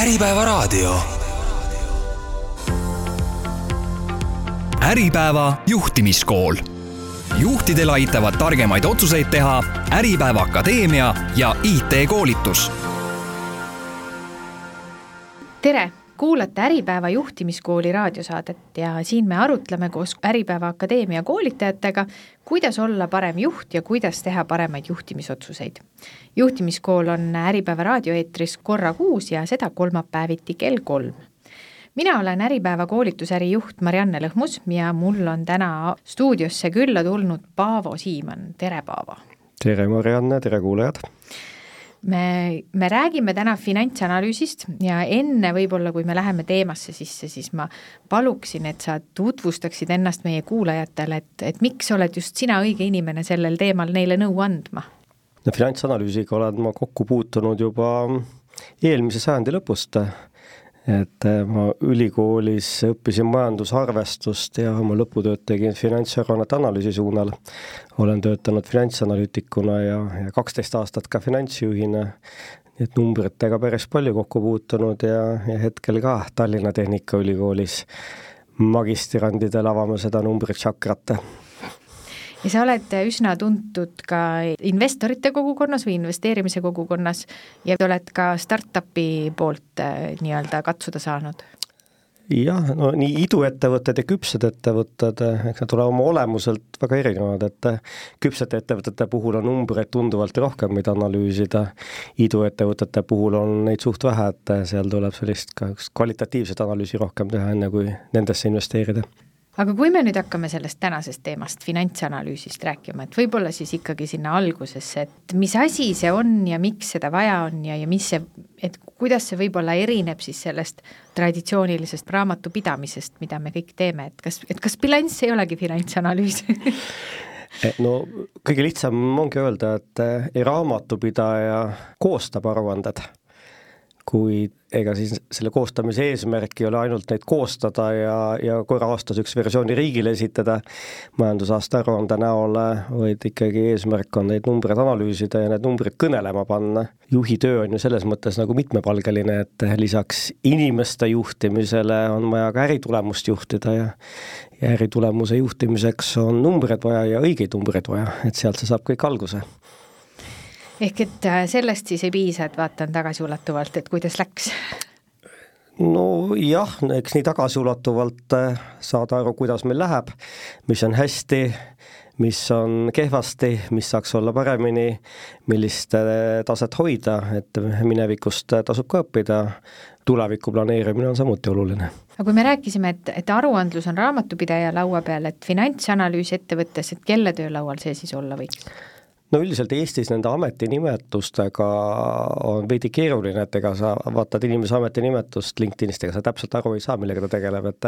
Äripäevaraadio. Äripäeva juhtimiskool. juhtidel aitavad targemaid otsuseid teha Äripäeva Akadeemia ja IT-koolitus. tere, kuulate Äripäeva juhtimiskooli raadiosaadet ja siin me arutleme koos Äripäeva Akadeemia koolitajatega, kuidas olla parem juht ja kuidas teha paremaid juhtimisotsuseid. juhtimiskool on Äripäeva raadioeetris korra kuus ja seda kolmapäeviti kell kolm mina olen Äripäeva koolitusäri juht Marianne Lõhmus ja mul on täna stuudiosse külla tulnud Paavo Siimann, tere Paavo! tere Marianne, tere kuulajad! Me, me räägime täna finantsanalüüsist ja enne võib-olla, kui me läheme teemasse sisse, siis ma paluksin, et sa tutvustaksid ennast meie kuulajatele, et, et miks oled just sina õige inimene sellel teemal neile nõu andma? no finantsanalüüsiga olen ma kokku puutunud juba eelmise sajandi lõpust et äh, ma ülikoolis õppisin majandusarvestust ja oma lõputööd tegin finantsaruannete analüüsi suunal. olen töötanud finantsanalüütikuna ja, ja kaksteist aastat ka finantsjuhina, nii et numbritega päris palju kokku puutunud ja, ja hetkel ka Tallinna Tehnikaülikoolis magistrandidel avame seda numbrit tšakrat ja sa oled üsna tuntud ka investorite kogukonnas või investeerimise kogukonnas ja oled ka startup'i poolt äh, nii-öelda katsuda saanud. Jah, no nii iduettevõtted ja küpsed ettevõtted, eks nad ole oma olemuselt väga erinevad, et küpsete ettevõtete puhul on numbreid tunduvalt rohkem, mida analüüsida, iduettevõtete puhul on neid suht vähe, et seal tuleb sellist ka kvalitatiivset analüüsi rohkem teha, enne kui nendesse investeerida aga kui me nüüd hakkame sellest tänasest teemast, finantsanalüüsist rääkima, et võib-olla siis ikkagi sinna algusesse, et mis asi see on ja miks seda vaja on ja, ja mis see, et kuidas see võib-olla erineb siis sellest traditsioonilisest raamatupidamisest, mida me kõik teeme, et kas, et kas bilanss ei olegi finantsanalüüs? Eh, no kõige lihtsam ongi öelda, et eh, raamatupidaja koostab aruanded kuid ega siis selle koostamise eesmärk ei ole ainult neid koostada ja, ja korra aastas üks versiooni riigile esitada majandusaasta aruande näol, vaid ikkagi eesmärk on neid numbreid analüüsida ja need numbrid kõnelema panna. juhi töö on ju selles mõttes nagu mitmepalgeline, et lisaks inimeste juhtimisele on vaja ka äritulemust juhtida ja ja äritulemuse juhtimiseks on numbreid vaja ja õigeid numbreid vaja, et sealt see saab kõik alguse ehk et äh, sellest siis ei piisa, et vaatan tagasiulatuvalt, et kuidas läks? nojah, eks nii tagasiulatuvalt äh, saada aru, kuidas meil läheb, mis on hästi, mis on kehvasti, mis saaks olla paremini, millist äh, taset hoida, et minevikust tasub ka õppida, tuleviku planeerimine on samuti oluline. aga kui me rääkisime, et, et aruandlus on raamatupidaja laua peal, et finantsanalüüs ettevõttes, et kelle töölaual see siis olla võiks? No üldiselt Eestis nende ametinimetustega on veidi keeruline, et ega sa vaatad inimese ametinimetust LinkedInist, ega sa täpselt aru ei saa, millega ta tegeleb, et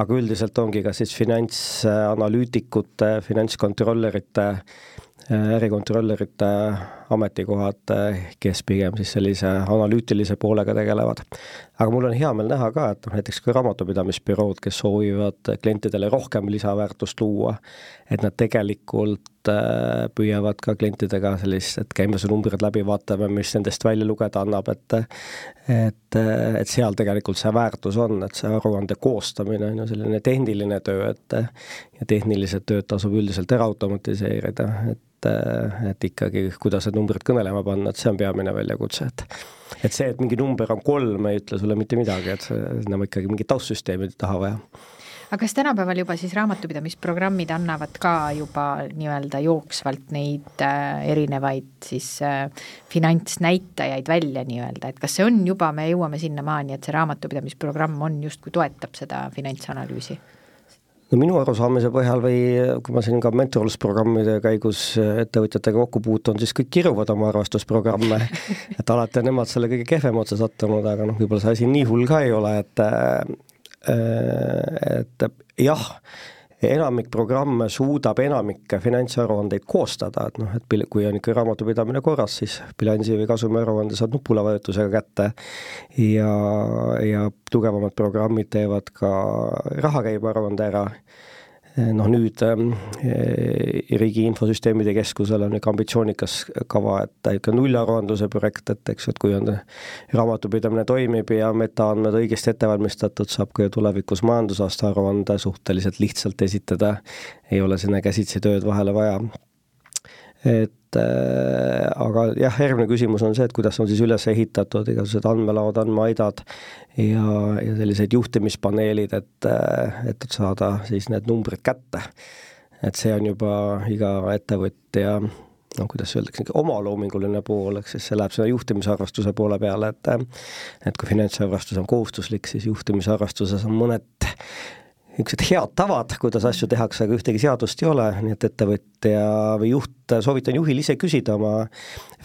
aga üldiselt ongi ka siis finantsanalüütikute, finantskontrollerite, ärikontrollerite ametikohad, kes pigem siis sellise analüütilise poolega tegelevad. aga mul on hea meel näha ka, et noh, näiteks ka raamatupidamisbürood, kes soovivad klientidele rohkem lisaväärtust luua, et nad tegelikult äh, püüavad ka klientidega sellist, et käime su numbrid läbi, vaatame, mis nendest välja lugeda annab, et et, et seal tegelikult see väärtus on, et see aruande koostamine on ju selline tehniline töö, et ja tehnilised tööd tasub üldiselt ära automatiseerida, et, et ikkagi, kuidas need numbrid kõnelema panna, et see on peamine väljakutse, et et see, et mingi number on kolm, ei ütle sulle mitte midagi, et sinna on ikkagi mingit taustsüsteemi taha vaja aga kas tänapäeval juba siis raamatupidamisprogrammid annavad ka juba nii-öelda jooksvalt neid äh, erinevaid siis äh, finantsnäitajaid välja nii-öelda, et kas see on juba, me jõuame sinnamaani, et see raamatupidamisprogramm on justkui toetab seda finantsanalüüsi? No minu arusaamise põhjal või kui ma siin ka mentorlusprogrammide käigus ettevõtjatega kokku puutun, siis kõik kiruvad oma arvestusprogramme. Et alati on nemad selle kõige kehvema otsa sattunud, aga noh, võib-olla see asi nii hull ka ei ole, et Äh, et jah, enamik programme suudab enamikke finantsaruandeid koostada, et noh, et kui on ikka raamatupidamine korras, siis bilansi või kasumiaruande saad nupulavajutusega kätte. Ja, ja tugevamad programmid teevad ka rahakäibe aruande ära noh, nüüd ähm, Riigi Infosüsteemide Keskusel on niisugune ambitsioonikas kava, et ikka nullaruandluse projekt, et eks et kui on raamatupidamine toimib ja metaandmed õigesti ette valmistatud, saab ka ju tulevikus majandusaasta aruande suhteliselt lihtsalt esitada, ei ole sinna käsitsi tööd vahele vaja et äh, aga jah, järgmine küsimus on see, et kuidas on siis üles ehitatud igasugused andmelaod, andmeaidad ja, ja sellised juhtimispaneelid, et, äh, et saada siis need numbrid kätte. et see on juba iga ettevõtja noh, kuidas öeldakse, omaloominguline pool, ehk siis see läheb sinna juhtimisarvestuse poole peale, et et kui finantsarvestus on kohustuslik, siis juhtimisarvestuses on mõned niisugused head tavad, kuidas asju tehakse, aga ühtegi seadust ei ole, nii et ettevõtja või juht, soovitan juhil ise küsida oma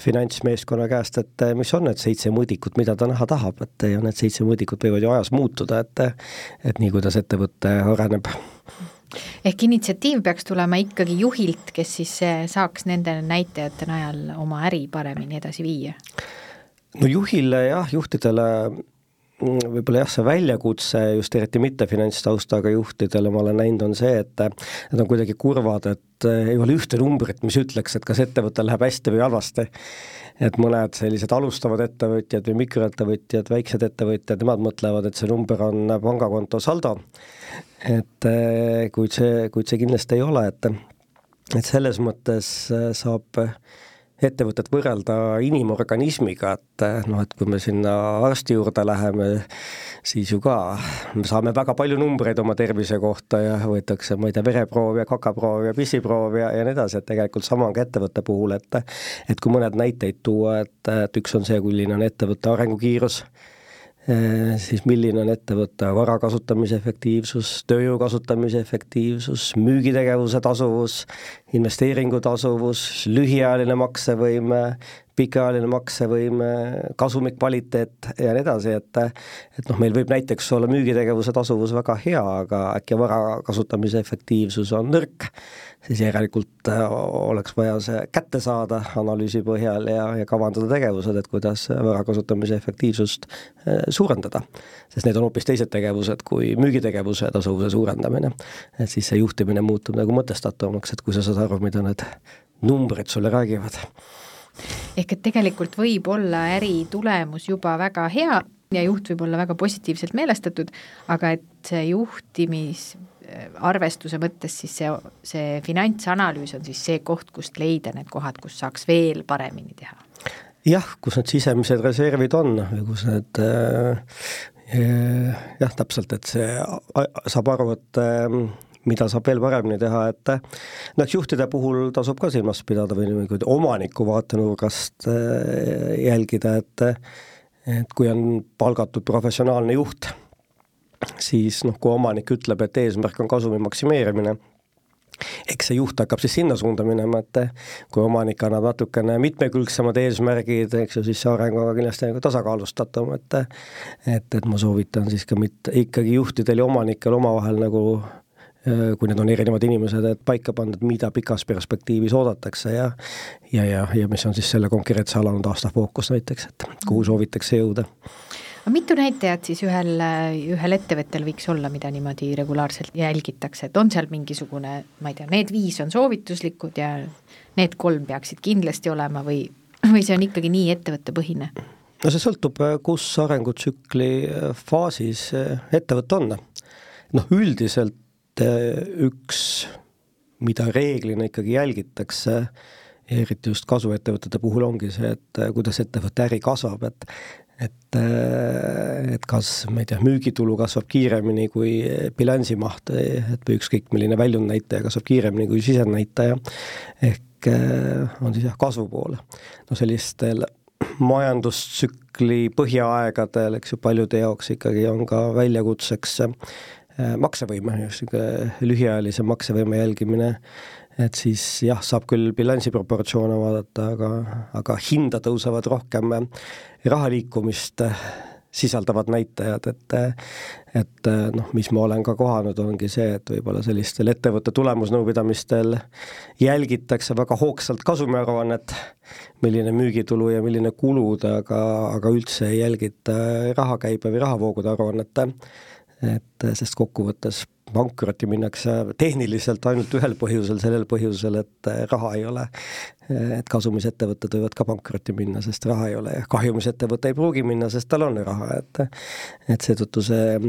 finantsmeeskonna käest, et mis on need seitse mõõdikut, mida ta näha tahab, et ja need seitse mõõdikut võivad ju ajas muutuda, et et nii, kuidas ettevõte areneb ehk initsiatiiv peaks tulema ikkagi juhilt, kes siis saaks nende näitajate najal oma äri paremini edasi viia? no juhile jah, juhtidele võib-olla jah, see väljakutse just eriti mitte finantstaustaga juhtidele ma olen näinud, on see, et nad on kuidagi kurvad, et eh, ei ole ühte numbrit, mis ütleks, et kas ettevõttel läheb hästi või halvasti. et mõned sellised alustavad ettevõtjad või mikroettevõtjad, väiksed ettevõtjad, nemad mõtlevad, et see number on pangakonto saldo. et eh, kuid see, kuid see kindlasti ei ole, et et selles mõttes eh, saab ettevõtet võrrelda inimorganismiga, et eh, noh, et kui me sinna arsti juurde läheme, siis ju ka me saame väga palju numbreid oma tervise kohta ja võetakse, ma ei tea, vereproovi ja kakaproovi ja pissiproovi ja, ja nii edasi, et tegelikult sama on ka ettevõtte puhul, et et kui mõned näiteid tuua, et, et üks on see, milline on ettevõtte arengukiirus siis milline on ettevõtte vara kasutamise efektiivsus, tööjõu kasutamise efektiivsus, müügitegevuse tasuvus, investeeringu tasuvus, lühiajaline maksevõime, pikaajaline maksevõime, kasumi kvaliteet ja nii edasi, et et noh, meil võib näiteks olla müügitegevuse tasuvus väga hea, aga äkki vara kasutamise efektiivsus on nõrk, siis järelikult äh, oleks vaja see kätte saada analüüsi põhjal ja, ja kavandada tegevused, et kuidas vara kasutamise efektiivsust äh, suurendada. sest need on hoopis teised tegevused kui müügitegevuse tasuvuse suurendamine. et siis see juhtimine muutub nagu mõtestatavamaks, et kui sa saad aru, mida need numbrid sulle räägivad ehk et tegelikult võib olla äri tulemus juba väga hea ja juht võib olla väga positiivselt meelestatud, aga et see juhtimis arvestuse mõttes siis see, see finantsanalüüs on siis see koht, kust leida need kohad, kus saaks veel paremini teha? jah, kus need sisemised reservid on või kus need äh, jah, täpselt, et see saab aru, et äh, mida saab veel paremini teha, et noh, eks juhtide puhul tasub ka silmas pidada või niimoodi omaniku vaatenurgast äh, jälgida, et et kui on palgatud professionaalne juht, siis noh, kui omanik ütleb, et eesmärk on kasumi maksimeerimine, eks see juht hakkab siis sinna suunda minema, et kui omanik annab natukene mitmekülgsemad eesmärgid, eks ju, siis see areng on kindlasti nagu tasakaalustatum, et et, et ma soovitan siis ka mitte, ikkagi juhtidel ja omanikel omavahel nagu Äh, kui need on erinevad inimesed, et paika et mida pikas perspektiivis oodatakse ja ja, ja, ja mis on siis selle konkreetse alanud aasta fookus näiteks, et kuhu soovitakse jõuda. aga mitu näitajat siis ühel, ühel ettevõttel võiks olla, mida niimoodi regulaarselt jälgitakse, et on seal mingisugune, ma ei tea, need viis on soovituslikud ja need kolm peaksid kindlasti olema või, või see on ikkagi nii ettevõttepõhine? no see sõltub, kus arengutsükli faasis ettevõte on. noh, üldiselt üks, mida reeglina ikkagi jälgitakse, eriti just kasvuettevõtete puhul ongi see, et eh, kuidas ettevõtte äri kasvab, et et, eh, et kas, ma ei tea, müügitulu kasvab kiiremini kui bilansimaht, et või ükskõik milline väljundnäitaja kasvab kiiremini kui sisenäitaja, ehk on siis jah, kasvu poole. no sellistel majandustsükli põhjaaegadel, eks ju, paljude jaoks ikkagi on ka väljakutseks Äh, maksevõime, niisugune lühiajalise maksevõime jälgimine, et siis jah, saab küll bilansi proportsioone vaadata, aga, aga hinda tõusevad rohkem raha liikumist sisaldavad näitajad, et et noh, mis ma olen ka kohanud, ongi see, et võib-olla sellistel ettevõtte tulemusnõupidamistel jälgitakse väga hoogsalt kasumiaruannet, milline müügitulu ja milline kulud, aga, aga üldse ei jälgita rahakäibe või rahavoogude aruannet et sest kokkuvõttes pankrotti minnakse tehniliselt ainult ühel põhjusel, sellel põhjusel, et raha ei ole. et kasumisettevõtted võivad ka pankrotti minna, sest raha ei ole ja kahjumisettevõte ei pruugi minna, sest tal on raha, et et seetõttu see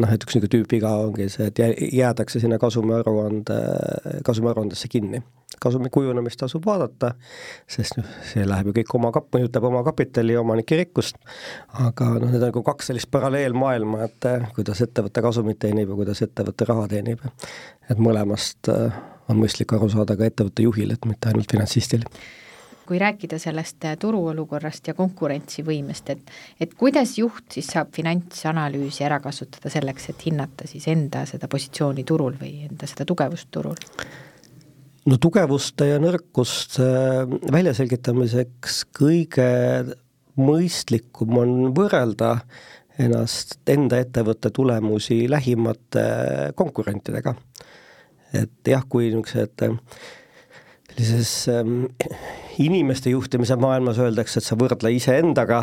noh, et üks niisugune tüüpviga ongi see, et jäädakse sinna kasumiaruande, kasumiaruandesse kinni. kasumi kujunemist tasub vaadata, sest noh, see läheb ju kõik oma kap-, mõjutab oma kapitali ja omanike rikkust, aga noh, need on nagu kaks sellist paralleelmaailma, et eh, kuidas ettevõte kasumit teenib ja kuidas ettevõte raha teenib. et mõlemast eh, on mõistlik aru saada ka ettevõtte juhil, et mitte ainult finantsistil kui rääkida sellest äh, turuolukorrast ja konkurentsivõimest, et et kuidas juht siis saab finantsanalüüsi ära kasutada selleks, et hinnata siis enda seda positsiooni turul või enda seda tugevust turul? no tugevuste ja nõrkuste äh, väljaselgitamiseks kõige mõistlikum on võrrelda ennast, enda ettevõtte tulemusi lähimate konkurentidega. et jah, kui niisugused sellises ähm, inimeste juhtimise maailmas öeldakse, et sa võrdle iseendaga,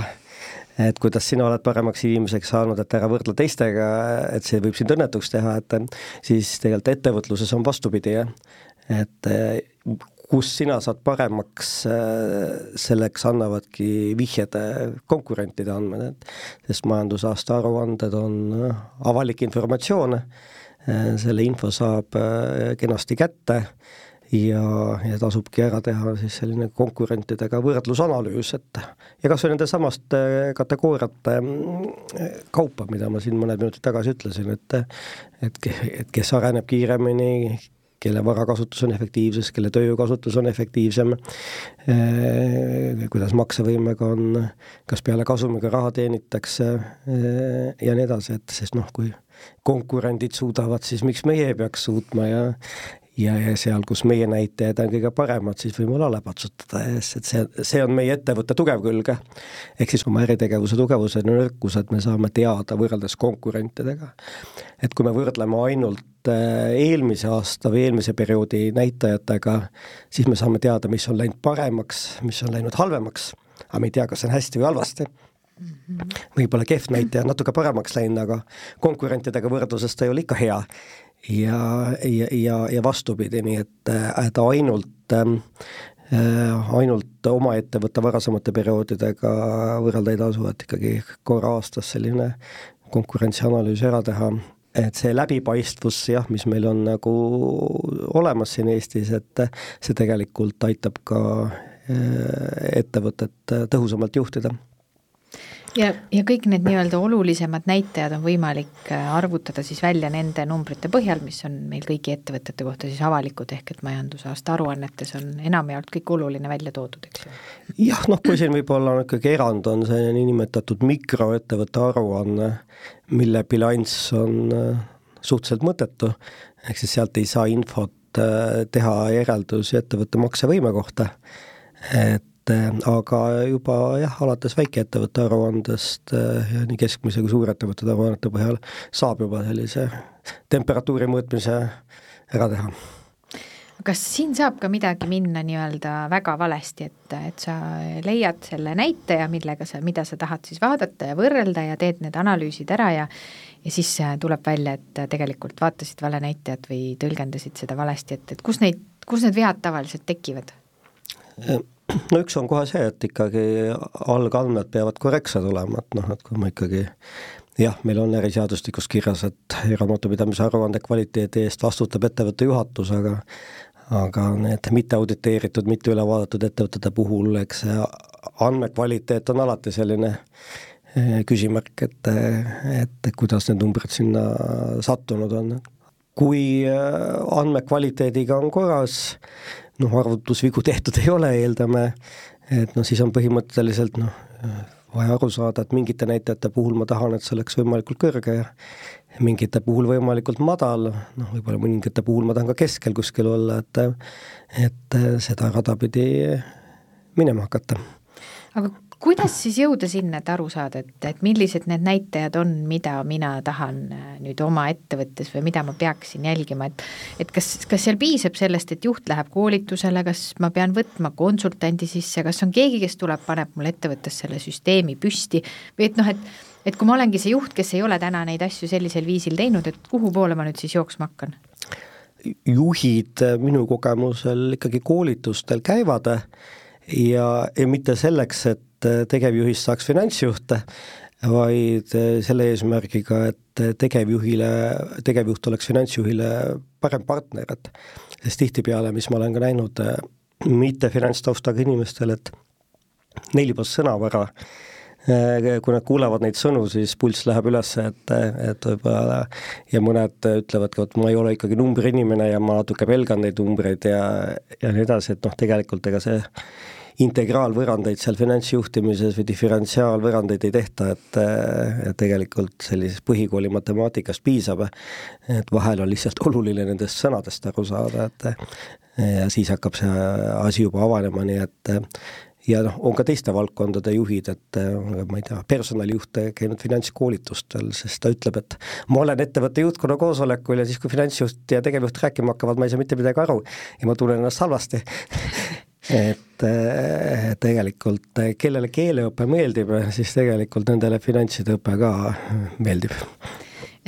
et kuidas sina oled paremaks inimeseks saanud, et ära võrdle teistega, et see võib sind õnnetuks teha, et siis tegelikult ettevõtluses on vastupidi, jah. et äh, kus sina saad paremaks, äh, selleks annavadki vihjed konkurentide andmed, et sest majandusaasta aruanded on avalik informatsioon, selle info saab kenasti kätte ja, ja tasubki ära teha siis selline konkurentidega võrdlusanalüüs, et ja kas või nende samaste kategooriate mm, kaupa, mida ma siin mõned minutid tagasi ütlesin, et et, et kes areneb kiiremini, kelle varakasutus on efektiivsem, kelle tööjõukasutus on efektiivsem eh,, kuidas maksevõimega on, kas peale kasumiga raha teenitakse eh, ja nii edasi, et sest noh, kui konkurendid suudavad, siis miks meie ei peaks suutma ja ja, ja seal, kus meie näitajad on kõige paremad, siis võime alla patsutada ja siis, et see, see on meie ettevõtte tugev külg. ehk siis oma äritegevuse tugevused ja nõrkused me saame teada võrreldes konkurentidega. et kui me võrdleme ainult äh, eelmise aasta või eelmise perioodi näitajatega, siis me saame teada, mis on läinud paremaks, mis on läinud halvemaks, aga me ei tea, kas see on hästi või halvasti võib-olla kehv näitaja on natuke paremaks läinud, aga konkurentidega võrdluses ta ei ole ikka hea ja, ja, ja, ja vastupidi, nii et, et ainult ähm, äh, ainult oma ettevõtte varasemate perioodidega võrrelda ei tasu, et ikkagi korra aastas selline konkurentsianalüüs ära teha, et see läbipaistvus jah, mis meil on nagu olemas siin Eestis, et see tegelikult aitab ka äh, ettevõtet tõhusamalt juhtida ja, ja kõik need nii-öelda olulisemad näitajad on võimalik äh, arvutada siis välja nende numbrite põhjal, mis on meil kõigi ettevõtete kohta siis avalikud, ehk et majandusaasta aruannetes on enamjaolt kõik oluline välja toodud, eks ju? jah, noh, kui siin võib-olla on ikkagi erand, on see niinimetatud mikroettevõtte aruanne, mille bilanss on äh, suhteliselt mõttetu, ehk siis sealt ei saa infot äh, teha järeldusi ettevõtte maksevõime kohta, et et aga juba jah, alates väikeettevõtte aruandest eh, ja nii keskmise kui suurettevõtete aruannete põhjal saab juba sellise temperatuuri mõõtmise ära teha kas siin saab ka midagi minna nii-öelda väga valesti, et, et sa leiad selle näitaja, millega sa, mida sa tahad siis vaadata ja võrrelda ja teed need analüüsid ära ja ja siis tuleb välja, et tegelikult vaatasid vale näitajat või tõlgendasid seda valesti, et, et kus neid, kus need vead tavaliselt tekivad? No üks on kohe see, et ikkagi algandmed peavad korrektsed olema, et noh, et kui ma ikkagi jah, meil on äriseadustikus kirjas, et raamatupidamise aruande kvaliteedi eest vastutab ettevõtte juhatus, aga aga need mitte auditeeritud, mitte üle vaadatud ettevõtete puhul, eks see andmekvaliteet on alati selline eh, küsimärk, et, et kuidas need numbrid sinna sattunud on. kui eh, andmekvaliteediga on korras, noh, arvutusvigu tehtud ei ole, eeldame, et noh, siis on põhimõtteliselt noh, vaja aru saada, et mingite näitajate puhul ma tahan, et see oleks võimalikult kõrge ja mingite puhul võimalikult madal, noh, võib-olla mõningate puhul ma tahan ka keskel kuskil olla, et et seda rada pidi minema hakata. aga kuidas siis jõuda sinna, et aru saada, et, et millised need näitajad on, mida mina tahan äh, nüüd oma ettevõttes või mida ma peaksin jälgima, et et kas, kas seal piisab sellest, et juht läheb koolitusele, kas ma pean võtma konsultandi sisse, kas on keegi, kes tuleb, paneb mul ettevõttes selle süsteemi püsti või et noh, et et kui ma olengi see juht, kes ei ole täna neid asju sellisel viisil teinud, et kuhu poole ma nüüd siis jooksma hakkan? juhid minu kogemusel ikkagi koolitustel käivad ja, ja mitte selleks, et tegevjuhist saaks finantsjuht, vaid selle eesmärgiga, et tegevjuhile, tegevjuht oleks finantsjuhile parem partner, et sest tihtipeale, mis ma olen ka näinud mitte finantstaustaga inimestel, et neil juba sõnavara kui nad kuulevad neid sõnu, siis pulss läheb üles, et, et võib-olla ja mõned ütlevad ka, et ma ei ole ikkagi numbriinimene ja ma natuke pelgan neid numbreid ja, ja nii edasi, et noh, tegelikult ega see integraalvõrandeid seal finantsjuhtimises või diferentsiaalvõrandeid ei tehta, et, et tegelikult sellisest põhikooli matemaatikast piisab, et vahel on lihtsalt oluline nendest sõnadest aru saada, et ja siis hakkab see asi juba avanema, nii et ja noh, on ka teiste valdkondade juhid, et ma ei tea, personalijuht käinud finantskoolitustel, sest ta ütleb, et ma olen ettevõtte juhtkonna koosolekul ja siis, kui finantsjuht ja tegevjuht rääkima hakkavad, ma ei saa mitte midagi aru ja ma tunnen ennast halvasti et äh, tegelikult kellele keeleõpe meeldib, siis tegelikult nendele finantside õpe ka meeldib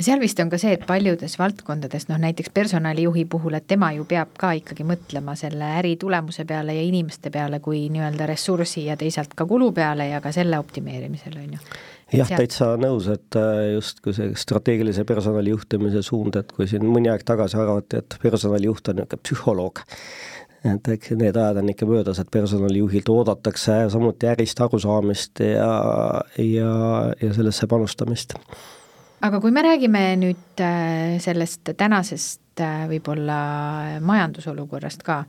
ja seal vist on ka see, et paljudes valdkondades, noh näiteks personalijuhi puhul, et tema ju peab ka ikkagi mõtlema selle äri tulemuse peale ja inimeste peale kui nii-öelda ressursi ja teisalt ka kulu peale ja ka selle optimeerimisele, on ju. jah, täitsa nõus, et äh, just kui see strateegilise personali juhtimise suund, et kui siin mõni aeg tagasi arvati, et personalijuht on niisugune psühholoog, et eks need ajad on ikka möödas, et personalijuhilt oodatakse samuti ärist arusaamist ja, ja, ja sellesse panustamist. aga kui me räägime nüüd äh, sellest tänasest äh, võib-olla majandusolukorrast ka,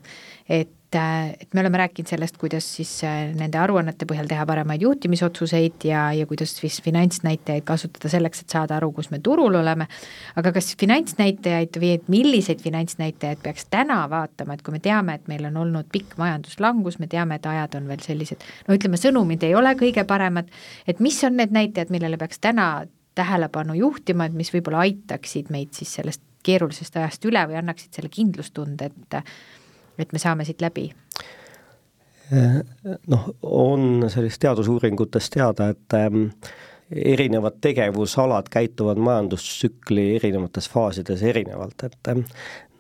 et et, et me oleme rääkinud sellest, kuidas siis äh, nende aruannete põhjal teha paremaid juhtimisotsuseid ja, ja kuidas siis finantsnäitajaid kasutada selleks, et saada aru, kus me turul oleme, aga kas finantsnäitajaid või et milliseid finantsnäitajaid peaks täna vaatama, et kui me teame, et meil on olnud pikk majanduslangus, me teame, et ajad on veel sellised, no ütleme, sõnumid ei ole kõige paremad, et mis on need näitajad, millele peaks täna tähelepanu juhtima, et mis võib-olla aitaksid meid siis sellest keerulisest ajast üle või annaksid selle kindlustunde, et et me saame siit läbi? noh, on sellist teadusuuringutest teada, et ähm, erinevad tegevusalad käituvad majandustsükli erinevates faasides erinevalt, et ähm,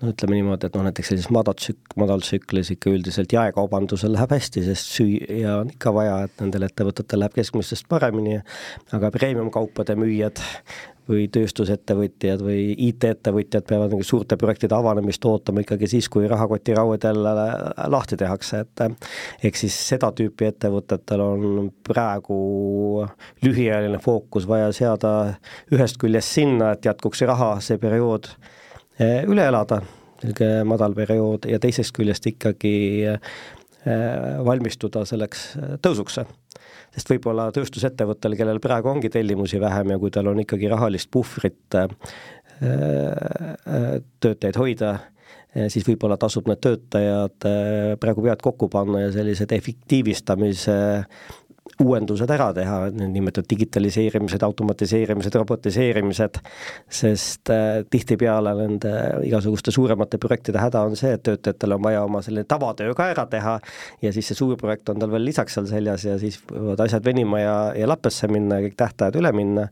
no ütleme niimoodi, et noh, näiteks sellises madaltsük-, madaltsüklis ikka üldiselt jaekaubandusel läheb hästi, sest süüa on ikka vaja, et nendel ettevõtetel läheb keskmistest paremini, aga premium-kaupade müüjad või tööstusettevõtjad või IT-ettevõtjad peavad mingi suurte projektide avanemist ootama ikkagi siis, kui rahakotiraued jälle lahti tehakse, et ehk siis seda tüüpi ettevõtetel on praegu lühiajaline fookus vaja seada ühest küljest sinna, et jätkuks raha see periood eh, üle elada, niisugune madal periood, ja teisest küljest ikkagi valmistuda selleks tõusuks sest võib-olla tööstusettevõttel, kellel praegu ongi tellimusi vähem ja kui tal on ikkagi rahalist puhvrit äh, äh, töötajaid hoida, äh, siis võib-olla tasub need töötajad praegu pead kokku panna ja sellised efektiivistamise uuendused ära teha, need nimetatud digitaliseerimised, automatiseerimised, robotiseerimised, sest äh, tihtipeale nende igasuguste suuremate projektide häda on see, et töötajatel on vaja oma selline tavatöö ka ära teha ja siis see suur projekt on tal veel lisaks seal seljas ja siis võivad asjad venima ja, ja lappesse minna ja kõik tähtajad üle minna,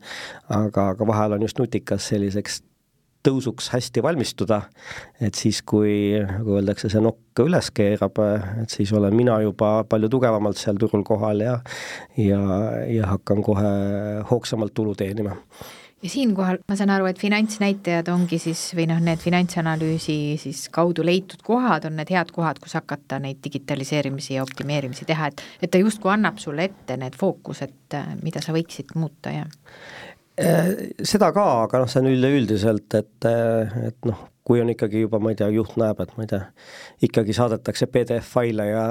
aga, aga vahel on just nutikas selliseks tõusuks hästi valmistuda, et siis, kui nagu öeldakse, see nokk üles keerab, et siis olen mina juba palju tugevamalt seal turul kohal ja ja, ja hakkan kohe hoogsamalt tulu teenima. Ja siinkohal ma saan aru, et finantsnäitajad ongi siis või noh, need finantsanalüüsi siis kaudu leitud kohad on need head kohad, kus hakata neid digitaliseerimisi ja optimeerimisi teha, et et ta justkui annab sulle ette need fookused, mida sa võiksid muuta ja seda ka, aga noh, see on üleüldiselt, et, äh, et noh, kui on ikkagi juba, ma ei tea, juht näeb, et ma ei tea, ikkagi saadetakse PDF-faile ja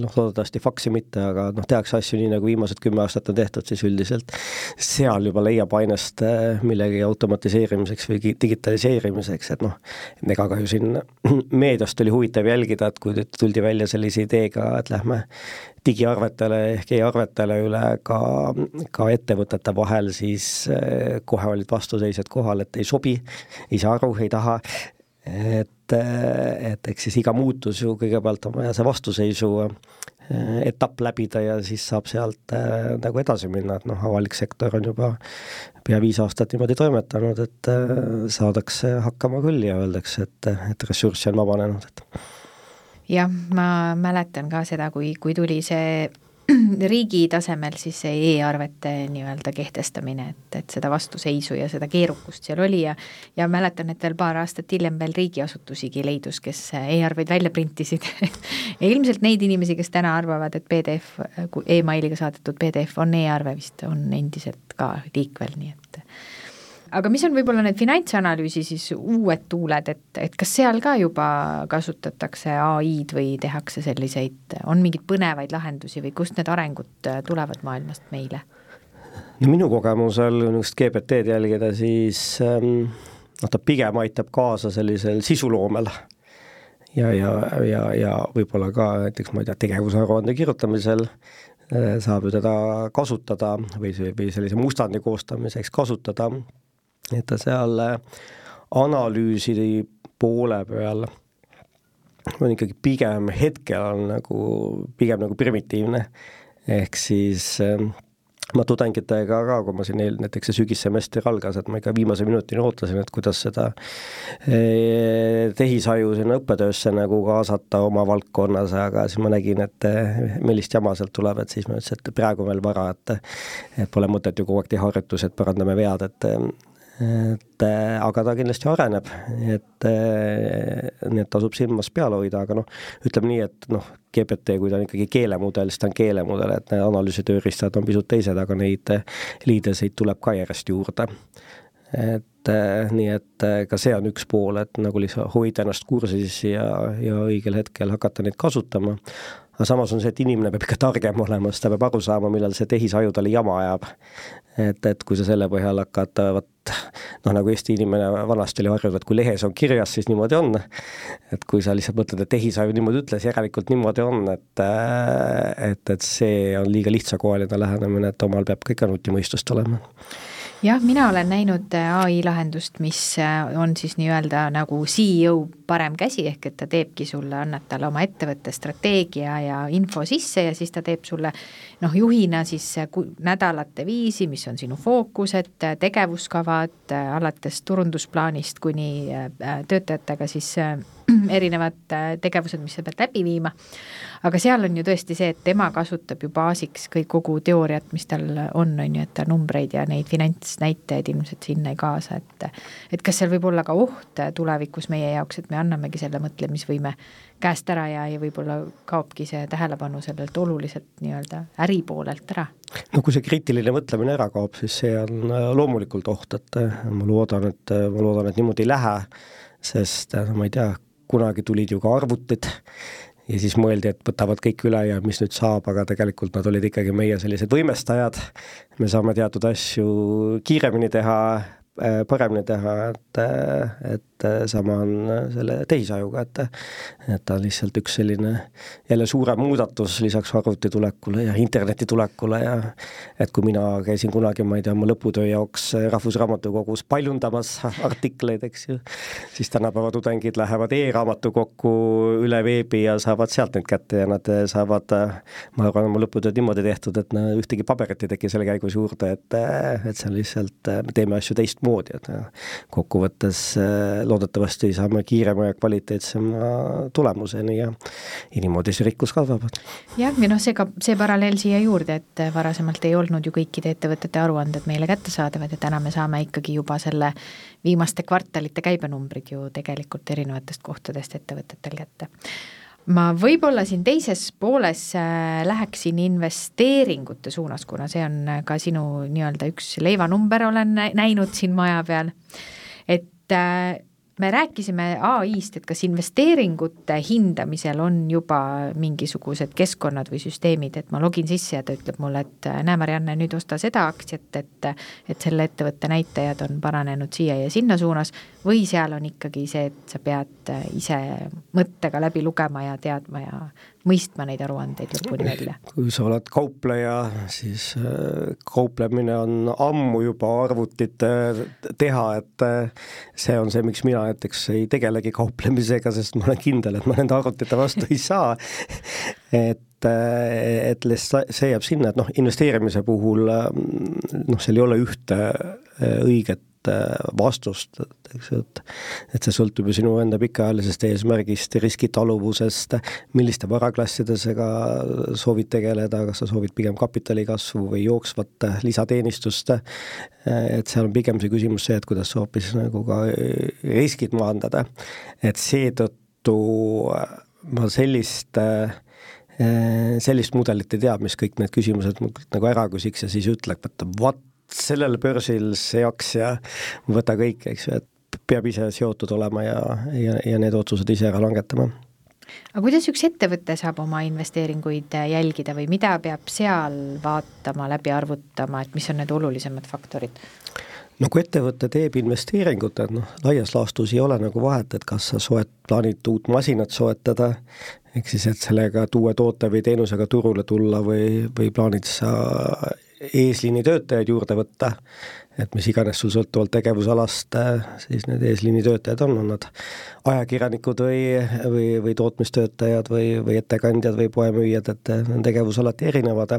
noh, loodetavasti faksi mitte, aga noh, tehakse asju nii, nagu viimased kümme aastat on tehtud, siis üldiselt seal juba leiab ainest äh, millegi automatiseerimiseks või digitaliseerimiseks, et noh, ega ka ju siin meediast oli huvitav jälgida, et kui tuldi välja sellise ideega, et lähme digiarvetele ehk e-arvetele üle ka, ka ettevõtete vahel, siis eh, kohe olid vastuseisjad kohal, et ei sobi, ei saa aru, ei taha, et, et eks siis iga muutus ju kõigepealt on vaja see vastuseisu etapp läbida ja siis saab sealt äh, nagu edasi minna, et noh, avalik sektor on juba pea viis aastat niimoodi toimetanud, et äh, saadakse hakkama küll ja öeldakse, et, et ressurssi on vabanenud, et. Jah, ma mäletan ka seda, kui, kui tuli see riigi tasemel siis see e-arvete nii-öelda kehtestamine, et, et seda vastuseisu ja seda keerukust seal oli ja ja mäletan, et veel paar aastat hiljem veel riigiasutusigi leidus, kes e-arveid välja printisid. Ja ilmselt neid inimesi, kes täna arvavad, et PDF emailiga saadetud PDF on e-arve, vist on endiselt ka liikvel, nii et aga mis on võib-olla need finantsanalüüsi siis uued tuuled, et, et kas seal ka juba kasutatakse ai-d või tehakse selliseid, on mingeid põnevaid lahendusi või kust need arengud tulevad maailmast meile? no minu kogemusel niisugust GPT-d jälgida, siis ähm, noh, ta pigem aitab kaasa sellisel sisuloomel ja, ja, ja, ja võib-olla ka näiteks ma ei tea, tegevusaruande kirjutamisel äh, saab ju teda kasutada või, või sellise mustandi koostamiseks kasutada et ta seal äh, analüüsi poole peal on ikkagi pigem hetkel on nagu, pigem nagu primitiivne, ehk siis äh, ma tudengitega ka, kui ma siin eel-, näiteks see sügissemester algas, et ma ikka viimase minutini ootasin, et kuidas seda äh, tehisaju sinna õppetöösse nagu kaasata oma valdkonnas, aga siis ma nägin, et millist jama sealt tuleb, et siis ma ütlesin, et praegu veel vara, et et pole mõtet ju kogu aeg teha harjutusi, et parandame vead, et et äh, aga ta kindlasti areneb, et äh, et tasub silmas peal hoida, aga noh, ütleme nii, et noh, GPT, kui ta on ikkagi keelemudel, siis ta on keelemudel, et need analüüsitööriistad on pisut teised, aga neid äh, liideseid tuleb ka järjest juurde. et nii, et ka see on üks pool, et nagu lihtsalt hoida ennast kursis ja, ja õigel hetkel hakata neid kasutama aga samas on see, et inimene peab ikka targem olema, sest ta peab aru saama, millal see tehisaju talle jama ajab. et, et kui sa selle põhjal hakkad, vot noh, nagu Eesti inimene vanasti oli harjunud, et kui lehes on kirjas, siis niimoodi on. et kui sa lihtsalt mõtled, et tehisaju niimoodi ütles, järelikult niimoodi on, et et, et see on liiga lihtsakoeline lähenemine, et omal peab ka ikka nutimõistust olema jah, mina olen näinud äh, ai lahendust, mis äh, on siis nii-öelda nagu CEO parem käsi, ehk et ta teebki sulle, annab talle oma ettevõtte strateegia ja info sisse ja siis ta teeb sulle noh, juhina siis äh, nädalate viisi, mis on sinu fookused, tegevuskavad, alates turundusplaanist kuni töötajatega siis erinevad tegevused, mis sa pead läbi viima aga seal on ju tõesti see, et tema kasutab ju baasiks kõik kogu teooriat, mis tal on, on ju, et ta numbreid ja neid finantsnäitajaid ilmselt sinna ei kaasa, et et kas seal võib olla ka oht tulevikus meie jaoks, et me annamegi selle mõtlemisvõime käest ära ja, ja võib-olla kaobki see tähelepanu sellelt oluliselt nii-öelda äri poolelt ära? no kui see kriitiline mõtlemine ära kaob, siis see on äh, loomulikult oht, et äh, ma loodan, et äh, ma loodan, et niimoodi ei lähe, sest ma ei tea, kunagi tulid ju ka arvutid ja siis mõeldi, et võtavad kõik üle ja mis nüüd saab, aga tegelikult nad olid ikkagi meie sellised võimestajad, me saame teatud asju kiiremini teha, paremini teha, et, et et äh, sama on äh, selle tehisajuga, et et ta on lihtsalt üks selline jälle suurem muudatus lisaks arvuti tulekule ja interneti tulekule ja et kui mina käisin kunagi, ma ei tea, oma lõputöö jaoks Rahvusraamatukogus paljundamas artikleid, eks ju, siis tänapäeva tudengid lähevad e-raamatukokku üle veebi ja saavad sealt neid kätte ja nad saavad, ma arvan, oma lõputööd niimoodi tehtud, et no ühtegi paberit ei teki selle käigus juurde, et et see on lihtsalt, me teeme asju teistmoodi, et kokkuvõttes loodetavasti saame kiirema ja kvaliteetsema tulemuseni ja niimoodi see rikkus kasvab. jah, ja noh, see ka, see paralleel siia juurde, et varasemalt ei olnud ju kõikide ettevõtete aruanded meile kättesaadavad ja täna me saame ikkagi juba selle viimaste kvartalite käibenumbrid ju tegelikult erinevatest kohtadest ettevõtetel kätte ma võib-olla siin teises pooles äh, läheksin investeeringute suunas, kuna see on ka sinu nii-öelda üks leivanumber, olen näinud siin maja peal. et äh, me rääkisime ai-st, et kas investeeringute hindamisel on juba mingisugused keskkonnad või süsteemid, et ma login sisse ja ta ütleb mulle, et näe, Marianne, nüüd osta seda aktsiat, et et selle ettevõtte näitajad on paranenud siia ja sinna suunas, või seal on ikkagi see, et sa pead ise mõttega läbi lugema ja teadma ja mõistma neid aruandeid lõpuni välja? kui sa oled kaupleja, siis äh, kauplemine on ammu juba arvutite teha, et äh, see on see, miks mina näiteks ei tegelegi kauplemisega, sest ma olen kindel, et ma nende arvutite vastu ei saa et äh, et see jääb sinna, et noh, investeerimise puhul noh, seal ei ole ühte õiget vastust, eks ju, et et see sõltub ju sinu enda pikaajalisest eesmärgist, riskitaluvusest, milliste varaklassidega soovid tegeleda, kas sa soovid pigem kapitali kasvu või jooksvat lisateenistust, et seal on pigem see küsimus see, et kuidas sa hoopis nagu ka riskid maandada, et seetõttu ma sellist sellist mudelit ei tea, mis kõik need küsimused nagu ära küsiks ja siis ütleb, et vot sellel börsil seaks ja võta kõik, eks ju, et peab ise seotud olema ja, ja, ja need otsused ise ära langetama. aga kuidas üks ettevõte saab oma investeeringuid jälgida või mida peab seal vaatama, läbi arvutama, et mis on need olulisemad faktorid? no kui ettevõte teeb investeeringut, et noh, laias laastus ei ole nagu vahet, et kas sa soet-, plaanid uut masinat soetada, ehk siis, et sellega uue toote või teenusega turule tulla või, või plaanid sa eesliini töötajaid juurde võtta, et mis iganes sul sõltuvalt tegevusalast siis need eesliini töötajad on, on nad ajakirjanikud või, või, või tootmistöötajad või, või ettekandjad või poemüüjad, et need tegevus alati erinevad,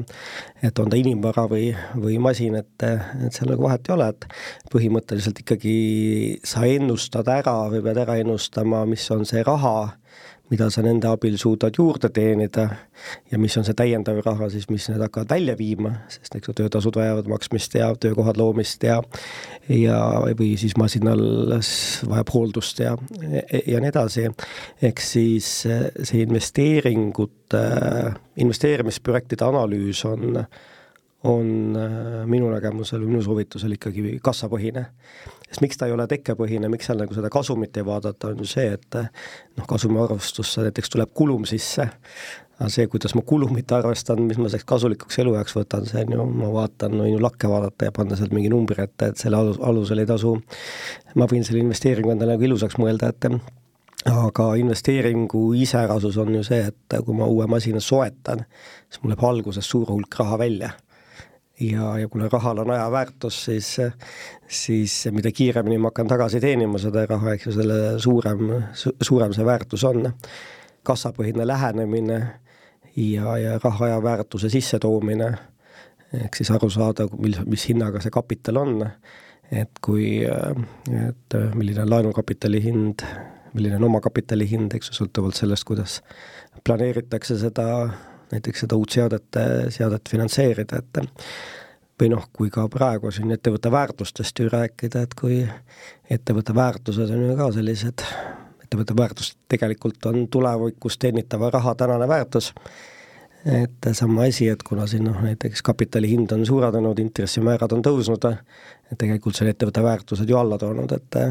et on ta inimvara või, või masin, et, et seal nagu vahet ei ole, et põhimõtteliselt ikkagi sa ennustad ära või pead ära ennustama, mis on see raha, mida sa nende abil suudad juurde teenida ja mis on see täiendav raha siis, mis need hakkavad välja viima, sest eks ju töötasud vajavad maksmist ja töökohad loomist ja ja, või siis masinal vajab hooldust ja, ja nii edasi. ehk siis see investeeringute, investeerimisprojektide analüüs on on minu nägemusel või minu soovitusel ikkagi kassapõhine. Sest miks ta ei ole tekkepõhine, miks seal nagu seda kasumit ei vaadata, on ju see, et noh, kasumiarvestusse näiteks tuleb kulum sisse, aga see, kuidas ma kulumit arvestan, mis ma selleks kasulikuks eluajaks võtan, see on ju, ma vaatan, võin ju lakke vaadata ja panna sealt mingi numbri ette, et selle alus, alusel ei tasu, ma võin selle investeeringu endale nagu ilusaks mõelda, et aga investeeringu iseärasus on ju see, et kui ma uue masina soetan, siis mul läheb alguses suur hulk raha välja ja, ja kuna rahal on aja väärtus, siis, siis mida kiiremini ma hakkan tagasi teenima seda raha, eks ju, selle suurem su,, suurem see väärtus on. kassapõhine lähenemine ja, ja raha aja väärtuse sissetoomine, ehk siis aru saada, mil, mis hinnaga see kapital on, et kui, et milline on laenukapitali hind, milline on omakapitali hind, eks ju, sõltuvalt sellest, kuidas planeeritakse seda näiteks seda uut seadet, seadet finantseerida, et või noh, kui ka praegu siin ettevõtte väärtustest ju rääkida, et kui ettevõtte väärtused on ju ka sellised, ettevõtte väärtus tegelikult on tulevikus teenitava raha tänane väärtus, et sama asi, et kuna siin noh, näiteks kapitali hind on suurenenud, intressimäärad on tõusnud, et tegelikult see on ettevõtte väärtused ju alla toonud, et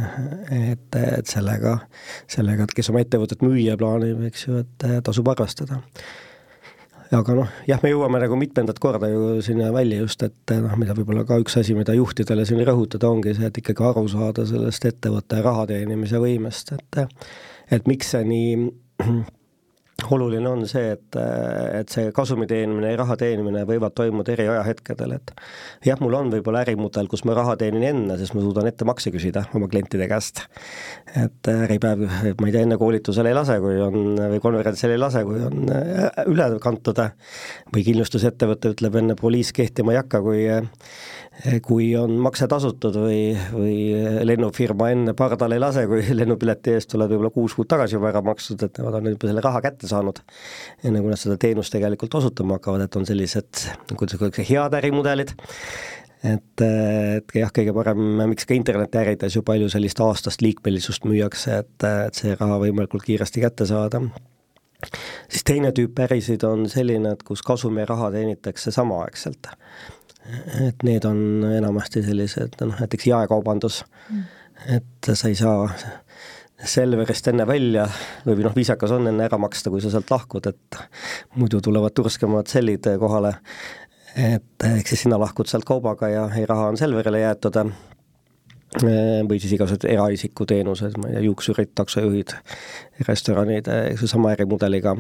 et, et sellega, sellega, et kes oma ettevõtet müüa plaanib, eks ju, et tasub arvestada aga noh, jah, me jõuame nagu mitmendat korda ju sinna välja just, et noh, mida võib-olla ka üks asi, mida juhtidele siin rõhutada, ongi see, et ikkagi aru saada sellest ettevõtte raha teenimise võimest, et et miks see nii oluline on see, et, et see kasumi teenimine ja raha teenimine võivad toimuda eri ajahetkedel, et jah, mul on võib-olla ärimudel, kus ma raha teenin enne, sest ma suudan ettemakse küsida oma klientide käest. et Äripäev, ma ei tea, enne koolitusele ei lase, kui on, või konverentsile ei lase, kui on üle kantud, või kindlustusettevõte ütleb enne poliis kehtima ei hakka, kui kui on makse tasutud või, või lennufirma enne pardale ei lase, kui lennupileti eest tuleb võib-olla kuus kuud tagasi juba ära makstud, et nemad on juba selle raha kätte saanud, enne kui nad seda teenust tegelikult osutama hakkavad, et on sellised, kuidas öeldakse, head ärimudelid, et, et jah, kõige parem, miks ka internetiärides ju palju sellist aastast liikmelisust müüakse, et, et see raha võimalikult kiiresti kätte saada. Siis teine tüüp ärisid on selline, et kus kasum ja raha teenitakse samaaegselt et need on enamasti sellised noh, näiteks jaekaubandus mm., et sa ei saa Selverist enne välja või noh, viisakas on enne ära maksta, kui sa sealt lahkud, et muidu tulevad turskemad sellid kohale. et ehk siis sina lahkud sealt kaubaga ja, raha on Selverile jäetud või siis igasugused eraisiku teenused, ma ei tea, juuksurid, taksojuhid, restoranid, eks ju, sama ärimudeliga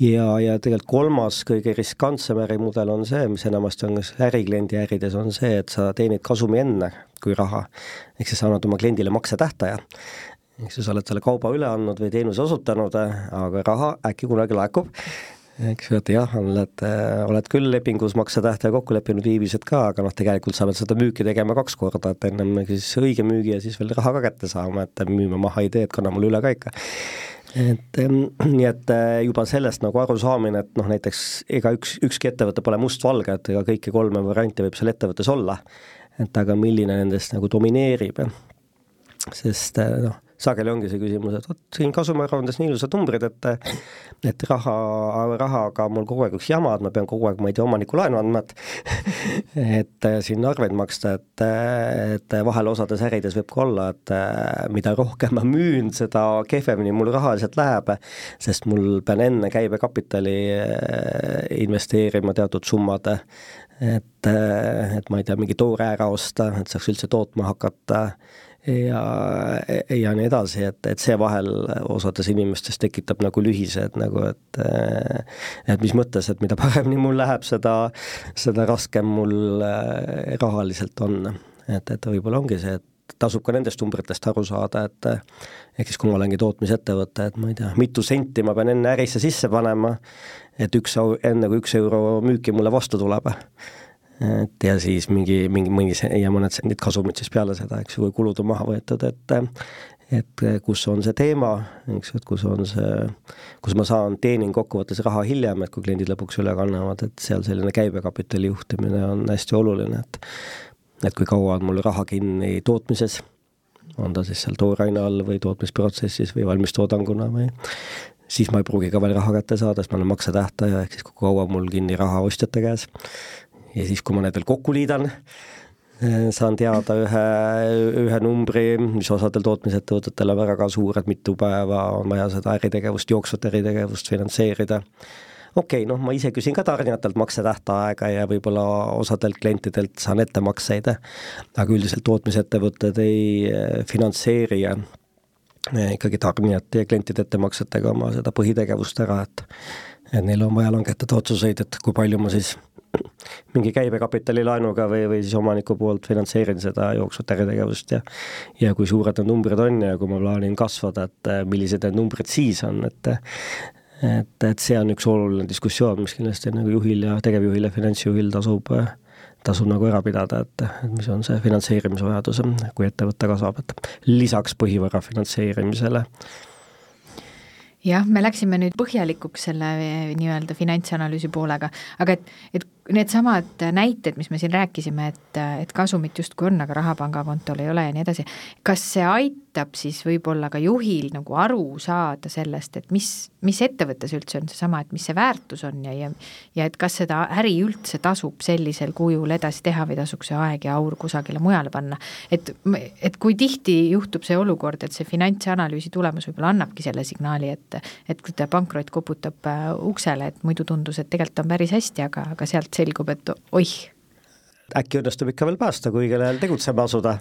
ja, ja tegelikult kolmas kõige riskantsem ärimudel on see, mis enamasti on ärikliendi ärides, on see, et sa teenid kasumi enne kui raha. ehk siis sa annad oma kliendile maksetähtaja. ehk siis oled selle kauba üle andnud või teenuse osutanud, aga raha äkki kunagi laekub eks ju, et jah, oled, oled küll lepingus maksetähtaja kokku leppinud, viivised ka, aga noh, tegelikult sa pead seda müüki tegema kaks korda, et ennem siis õige müügi ja siis veel raha ka kätte saama, et müüma maha ei tee, et kanna mulle üle ka ikka. Et nii, et äh, juba sellest nagu arusaamine, et noh, näiteks ega üks, ükski ettevõte pole mustvalge, et ega kõiki kolme varianti võib seal ettevõttes olla, et aga milline nendest nagu domineerib, sest äh, noh, sageli ongi see küsimus, et vot siin kasumiaruandes nii ilusad numbrid, et et raha, rahaga mul kogu aeg üks jama, et ma pean kogu aeg, ma ei tea, omanikku laenu andma, et et siin arveid maksta, et, et vahel osades ärides võib ka olla, et mida rohkem ma müün, seda kehvemini mul rahaliselt läheb, sest mul pean enne käibekapitali investeerima teatud summad, et, et ma ei tea, mingi toore ära osta, et saaks üldse tootma hakata ja, ja nii edasi, et, et see vahel osades inimestes tekitab nagu lühised nagu, et et mis mõttes, et mida paremini mul läheb, seda, seda raskem mul äh, rahaliselt on. et, et võib-olla ongi see, et tasub ka nendest numbritest aru saada, et ehk siis kui ma olengi tootmisettevõte, et ma ei tea, mitu senti ma pean enne ärisse sisse panema, et üks, enne kui üks euro müüki mulle vastu tuleb et ja siis mingi, mingi mõni ja mõned sendid kasumit siis peale seda, eks ju, kui kulud on maha võetud, et et kus on see teema, eks ju, et kus on see, kus ma saan, teenin kokkuvõttes raha hiljem, et kui kliendid lõpuks üle kannavad, et seal selline käibekapitali juhtimine on hästi oluline, et et kui kaua on mul raha kinni tootmises, on ta siis seal tooraine all või tootmisprotsessis või valmistoodanguna või siis ma ei pruugi ka veel raha kätte saada, sest ma olen maksetähtaja, ehk siis kui kaua mul kinni raha ostjate käes ja siis, kui ma need veel kokku liidan, eh, saan teada ühe, ühe numbri, mis osadel tootmisettevõtetel on väga ka suur, et mitu päeva on vaja seda äritegevust, jooksvat äritegevust finantseerida. okei okay,, noh, ma ise küsin ka tarnijatelt maksetähtaega ja võib-olla osadelt klientidelt saan ettemakseid, aga üldiselt tootmisettevõtted ei eh, finantseeri eh, ikkagi tarnijate ja klientide ettemaksetega oma seda põhitegevust ära, et et neil on vaja langetada otsuseid, et kui palju ma siis mingi käibekapitali laenuga või, või siis omaniku poolt finantseerin seda jooksvat äritegevust ja ja kui suured need numbrid on ja kui ma plaanin kasvada, et äh, millised need numbrid siis on, et et, et see on üks oluline diskussioon, mis kindlasti nagu juhil ja tegevjuhil ja finantsjuhil tasub, tasub nagu ära pidada, et, et mis on see finantseerimisvajadus, kui ettevõte kasvab, et lisaks põhivara finantseerimisele. Jah, me läksime nüüd põhjalikuks selle eh, nii-öelda finantsanalüüsi poolega, aga et, et needsamad näited, mis me siin rääkisime, et, et kasumit justkui on, aga raha pangakontol ei ole ja nii edasi, kas see aitab siis võib-olla ka juhil nagu aru saada sellest, et mis, mis ettevõttes üldse on seesama, et mis see väärtus on ja, ja ja et kas seda äri üldse tasub sellisel kujul edasi teha või tasuks see aeg ja aur kusagile mujale panna. et, et kui tihti juhtub see olukord, et see finantsanalüüsi tulemus võib-olla annabki selle signaali, et et pankrot koputab äh, uksele, et muidu tundus, et tegelikult on päris hästi, aga, aga sealt selgub, et oih. äkki õnnestub ikka veel päästa, kui õigel ajal tegutsema asuda.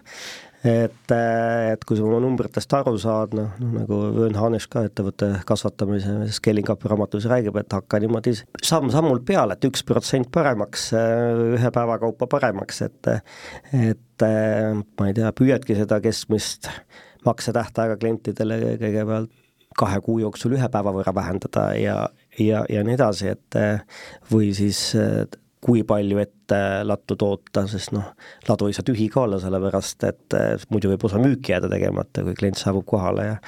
et, et kui sa oma numbritest aru saad, noh, noh nagu Vöön Hanes ka ettevõtte kasvatamise Scaling Up'i raamatus räägib, et hakka niimoodi samm-sammult peale, et üks protsent paremaks, ühe päeva kaupa paremaks, et et ma ei tea, püüadki seda keskmist maksetähtaega klientidele kõigepealt kahe kuu jooksul ühe päeva võrra vähendada ja, ja, ja nii edasi, et või siis kui palju ette lattu toota, sest noh, ladu ei saa tühi ka olla, sellepärast et muidu võib osa müüki jääda tegemata, kui klient saabub kohale ja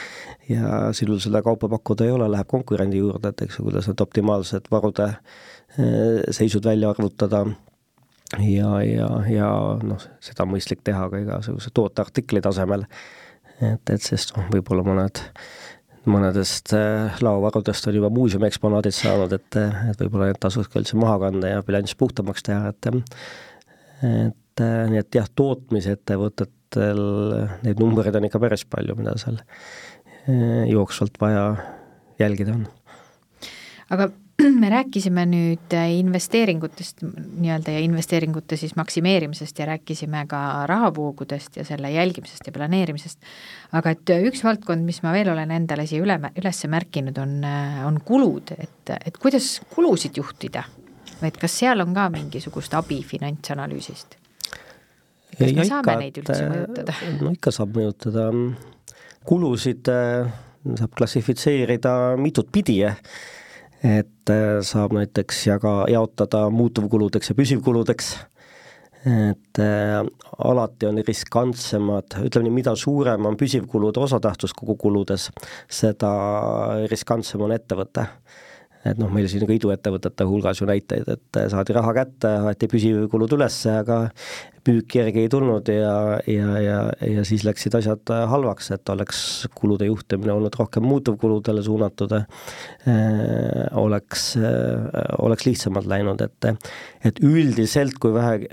ja sinul seda kaupa pakkuda ei ole, läheb konkurendi juurde, et eks ju, kuidas need optimaalsed varude eh, seisud välja arvutada ja, ja, ja noh, seda on mõistlik teha ka igasuguse tooteartikli tasemel. et, et sest noh, võib-olla mõned mõnedest äh, laovarudest on juba muuseumi eksponaadid saanud, et, et võib-olla need tasuks ka üldse maha kanda ja bilanss puhtamaks teha, et et äh, nii et jah, tootmisettevõtetel neid numbreid on ikka päris palju, mida seal äh, jooksvalt vaja jälgida on. aga me rääkisime nüüd investeeringutest nii-öelda ja investeeringute siis maksimeerimisest ja rääkisime ka rahavoogudest ja selle jälgimisest ja planeerimisest, aga et üks valdkond, mis ma veel olen endale siia üle, üles märkinud, on, on kulud, et, et kuidas kulusid juhtida? Et kas seal on ka mingisugust abi finantsanalüüsist? kas me saame ikka, neid üldse mõjutada? no ikka saab mõjutada, kulusid äh, saab klassifitseerida mitut pidi, et äh, saab näiteks jaga, jaotada muutuvkuludeks ja püsivkuludeks, et äh, alati on riskantsemad, ütleme nii, mida suurem on püsivkulude osatähtsus kogu kuludes, seda riskantsem on ettevõte et noh, meil siin ka iduettevõtete hulgas ju näiteid, et saadi raha kätte, aeti püsikulud üles, aga müük järgi ei tulnud ja, ja, ja, ja siis läksid asjad halvaks, et oleks kulude juhtimine olnud rohkem muutuvkuludele suunatud äh,, oleks äh,, oleks lihtsamalt läinud, et et üldiselt, kui vähe,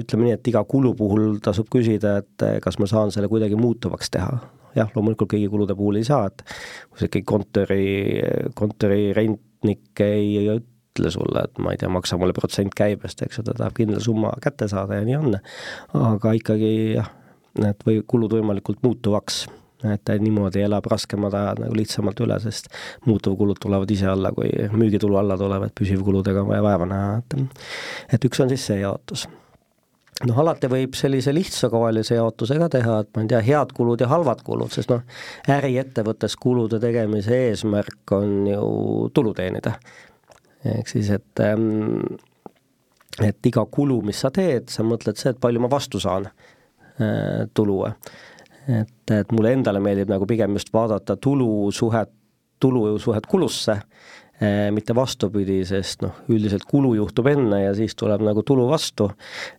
ütleme nii, et iga kulu puhul tasub küsida, et kas ma saan selle kuidagi muutuvaks teha, jah, loomulikult kõigi kulude puhul ei saa, et kui sa ikkagi kontori, kontori rent ametnik ei, ütle sulle, et ma ei tea, maksa mulle protsent käibest, eks ju, ta tahab kindla summa kätte saada ja nii on. aga ikkagi jah, need või kulud võimalikult muutuvaks. Et niimoodi elab raskemad ajad nagu lihtsamalt üle, sest muutuvkulud tulevad ise alla, kui müügitulu alla tuleb, et püsivkuludega on vaja vaeva näha, et et üks on siis see jaotus noh, alati võib sellise lihtsakoelise jaotuse ka teha, et ma ei tea, head kulud ja halvad kulud, sest noh, äriettevõttes kulude tegemise eesmärk on ju tulu teenida. ehk siis, et ähm, et iga kulu, mis sa teed, sa mõtled see, et palju ma vastu saan äh, tulu. et, et mulle endale meeldib nagu pigem just vaadata tulu suhet, tulu suhet kulusse mitte vastupidi, sest noh, üldiselt kulu juhtub enne ja siis tuleb nagu tulu vastu.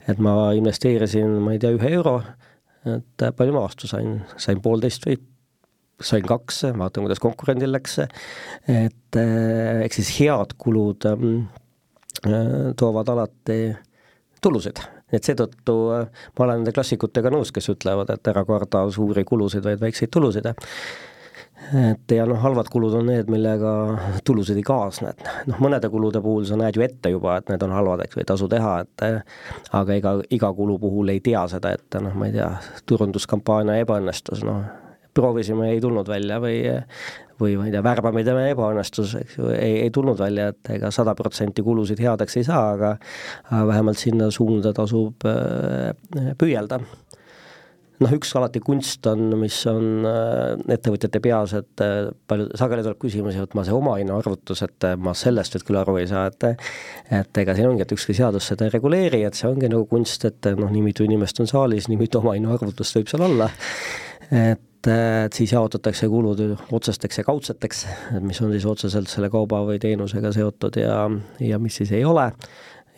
et ma investeerisin, ma ei tea, ühe euro, et äh, palju ma vastu sain, sain poolteist või sain kaks, vaatan, kuidas konkurendil läks, et äh, eks siis head kulud ähm, toovad alati tulusid. Et seetõttu ma olen nende klassikutega nõus, kes ütlevad, et ära karda suuri kulusid, vaid väikseid tulusid et ja noh, halvad kulud on need, millega tulusid ei kaasne, et noh, mõnede kulude puhul sa näed ju ette juba, et need on halvad, eks, või ei tasu teha, et aga ega iga kulu puhul ei tea seda ette, noh, ma ei tea, turunduskampaania ebaõnnestus, noh, proovisime, ei tulnud välja või või ma ei tea, värbamine ebaõnnestus, eks ju, ei, ei tulnud välja, et ega sada protsenti kulusid headeks ei saa, aga aga vähemalt sinna suunda tasub äh, püüelda noh, üks alati kunst on, mis on äh, ettevõtjate peas, et äh, palju, sageli tuleb küsimusi, et ma see omahinna arvutus, et äh, ma sellest nüüd küll aru ei saa, et et ega siin ongi, et ükski seadus seda ei reguleeri, et see ongi nagu kunst, et noh, nii mitu inimest on saalis, nii mitu omahinna arvutust võib seal olla, et, et siis jaotatakse kulud otsesteks ja kaudseteks, et mis on siis otseselt selle kauba või teenusega seotud ja, ja mis siis ei ole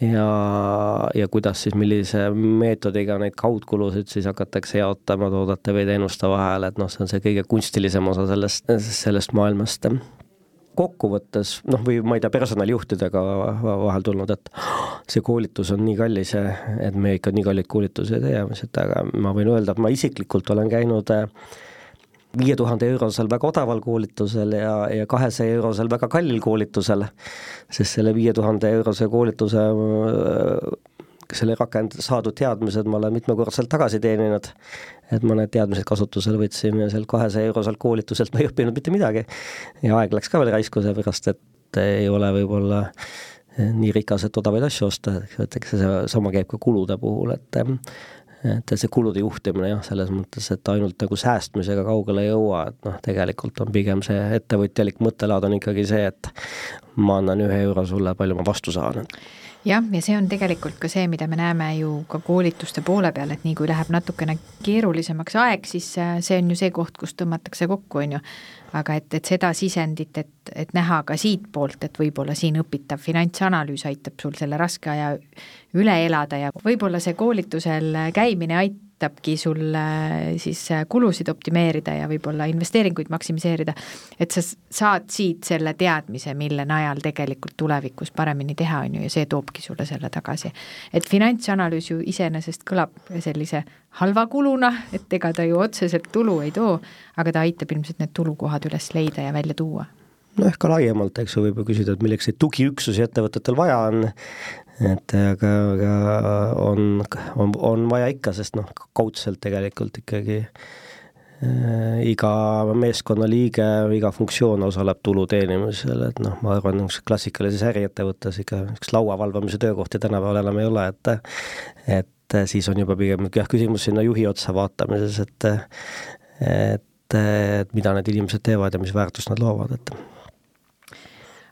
ja, ja kuidas siis, millise meetodiga neid kaudkulusid siis hakatakse jaotama toodete või teenuste vahel, et noh, see on see kõige kunstilisem osa sellest, sellest maailmast. kokkuvõttes noh, või ma ei tea, personalijuhtidega vahel tulnud, et see koolitus on nii kallis, et me ikka nii kalleid koolitusi ei tee, et aga ma võin öelda, et ma isiklikult olen käinud äh, viie tuhande eurosel väga odaval koolitusel ja, ja kahesaja eurosel väga kallil koolitusel, sest selle viie tuhande eurose koolituse selle rakend-, saadud teadmised ma olen mitmekordselt tagasi teeninud, et ma need teadmised kasutusele võtsin ja sealt kahesaja euroselt koolituselt ma ei õppinud mitte midagi. ja aeg läks ka veel raisku, seepärast et ei ole võib-olla nii rikas, et odavaid asju osta, eks see sama käib ka kulude puhul, et et see kulude juhtimine jah, selles mõttes, et ainult nagu säästmisega kaugele ei jõua, et noh, tegelikult on pigem see ettevõtjalik mõttelaad on ikkagi see, et ma annan ühe euro sulle, palju ma vastu saan jah, ja see on tegelikult ka see, mida me näeme ju ka koolituste poole peal, et nii kui läheb natukene keerulisemaks aeg, siis see on ju see koht, kus tõmmatakse kokku, on ju. aga et, et seda sisendit, et, et näha ka siitpoolt, et võib-olla siin õpitav finantsanalüüs aitab sul selle raske aja üle elada ja võib-olla see koolitusel käimine aitab aitabki sul siis äh, kulusid optimeerida ja võib-olla investeeringuid maksimiseerida, et sa saad siit selle teadmise, mille najal tegelikult tulevikus paremini teha, on ju, ja see toobki sulle selle tagasi. et finantsanalüüs ju iseenesest kõlab sellise halva kuluna, et ega ta ju otseselt tulu ei too, aga ta aitab ilmselt need tulukohad üles leida ja välja tuua noh, ehk ka laiemalt, eks ju, võib ju küsida, et milleks neid tugiüksusi ettevõtetel vaja on, et aga, aga on, on, on vaja ikka, sest noh, kaudselt tegelikult ikkagi äh, iga meeskonnaliige, iga funktsioon osaleb tulu teenimisel, et noh, ma arvan, niisuguses klassikalises äriettevõttes ikka niisugust laua valvamise töökohti tänapäeval enam ei ole, et et siis on juba pigem jah, küsimus sinna juhi otsa vaatamises, et et, et mida need inimesed teevad ja mis väärtust nad loovad, et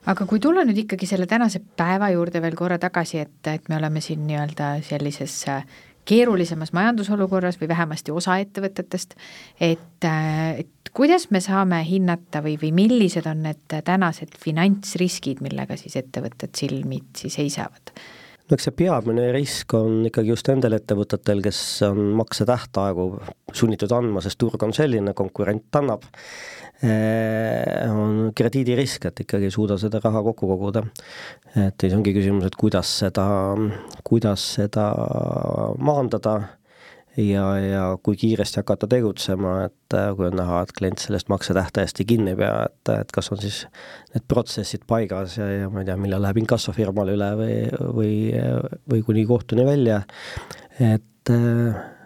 aga kui tulla nüüd ikkagi selle tänase päeva juurde veel korra tagasi, et, et me oleme siin nii-öelda sellises äh, keerulisemas majandusolukorras või vähemasti osa ettevõtetest, et, äh, et kuidas me saame hinnata või, või millised on need tänased finantsriskid, millega siis ettevõtted silmitsi seisavad? no eks see peamine risk on ikkagi just nendel ettevõtetel, kes on maksetähtaegu sunnitud andma, sest turg on selline, konkurent annab on krediidirisk, et ikkagi ei suuda seda raha kokku koguda. et siis ongi küsimus, et kuidas seda, kuidas seda maandada ja, ja kui kiiresti hakata tegutsema, et äh, kui on näha, et klient sellest maksetähtajast ei kinni pea, et, et kas on siis need protsessid paigas ja, ja ma ei tea, millal läheb inkassofirmale üle või, või, või kuni kohtuni välja, et, et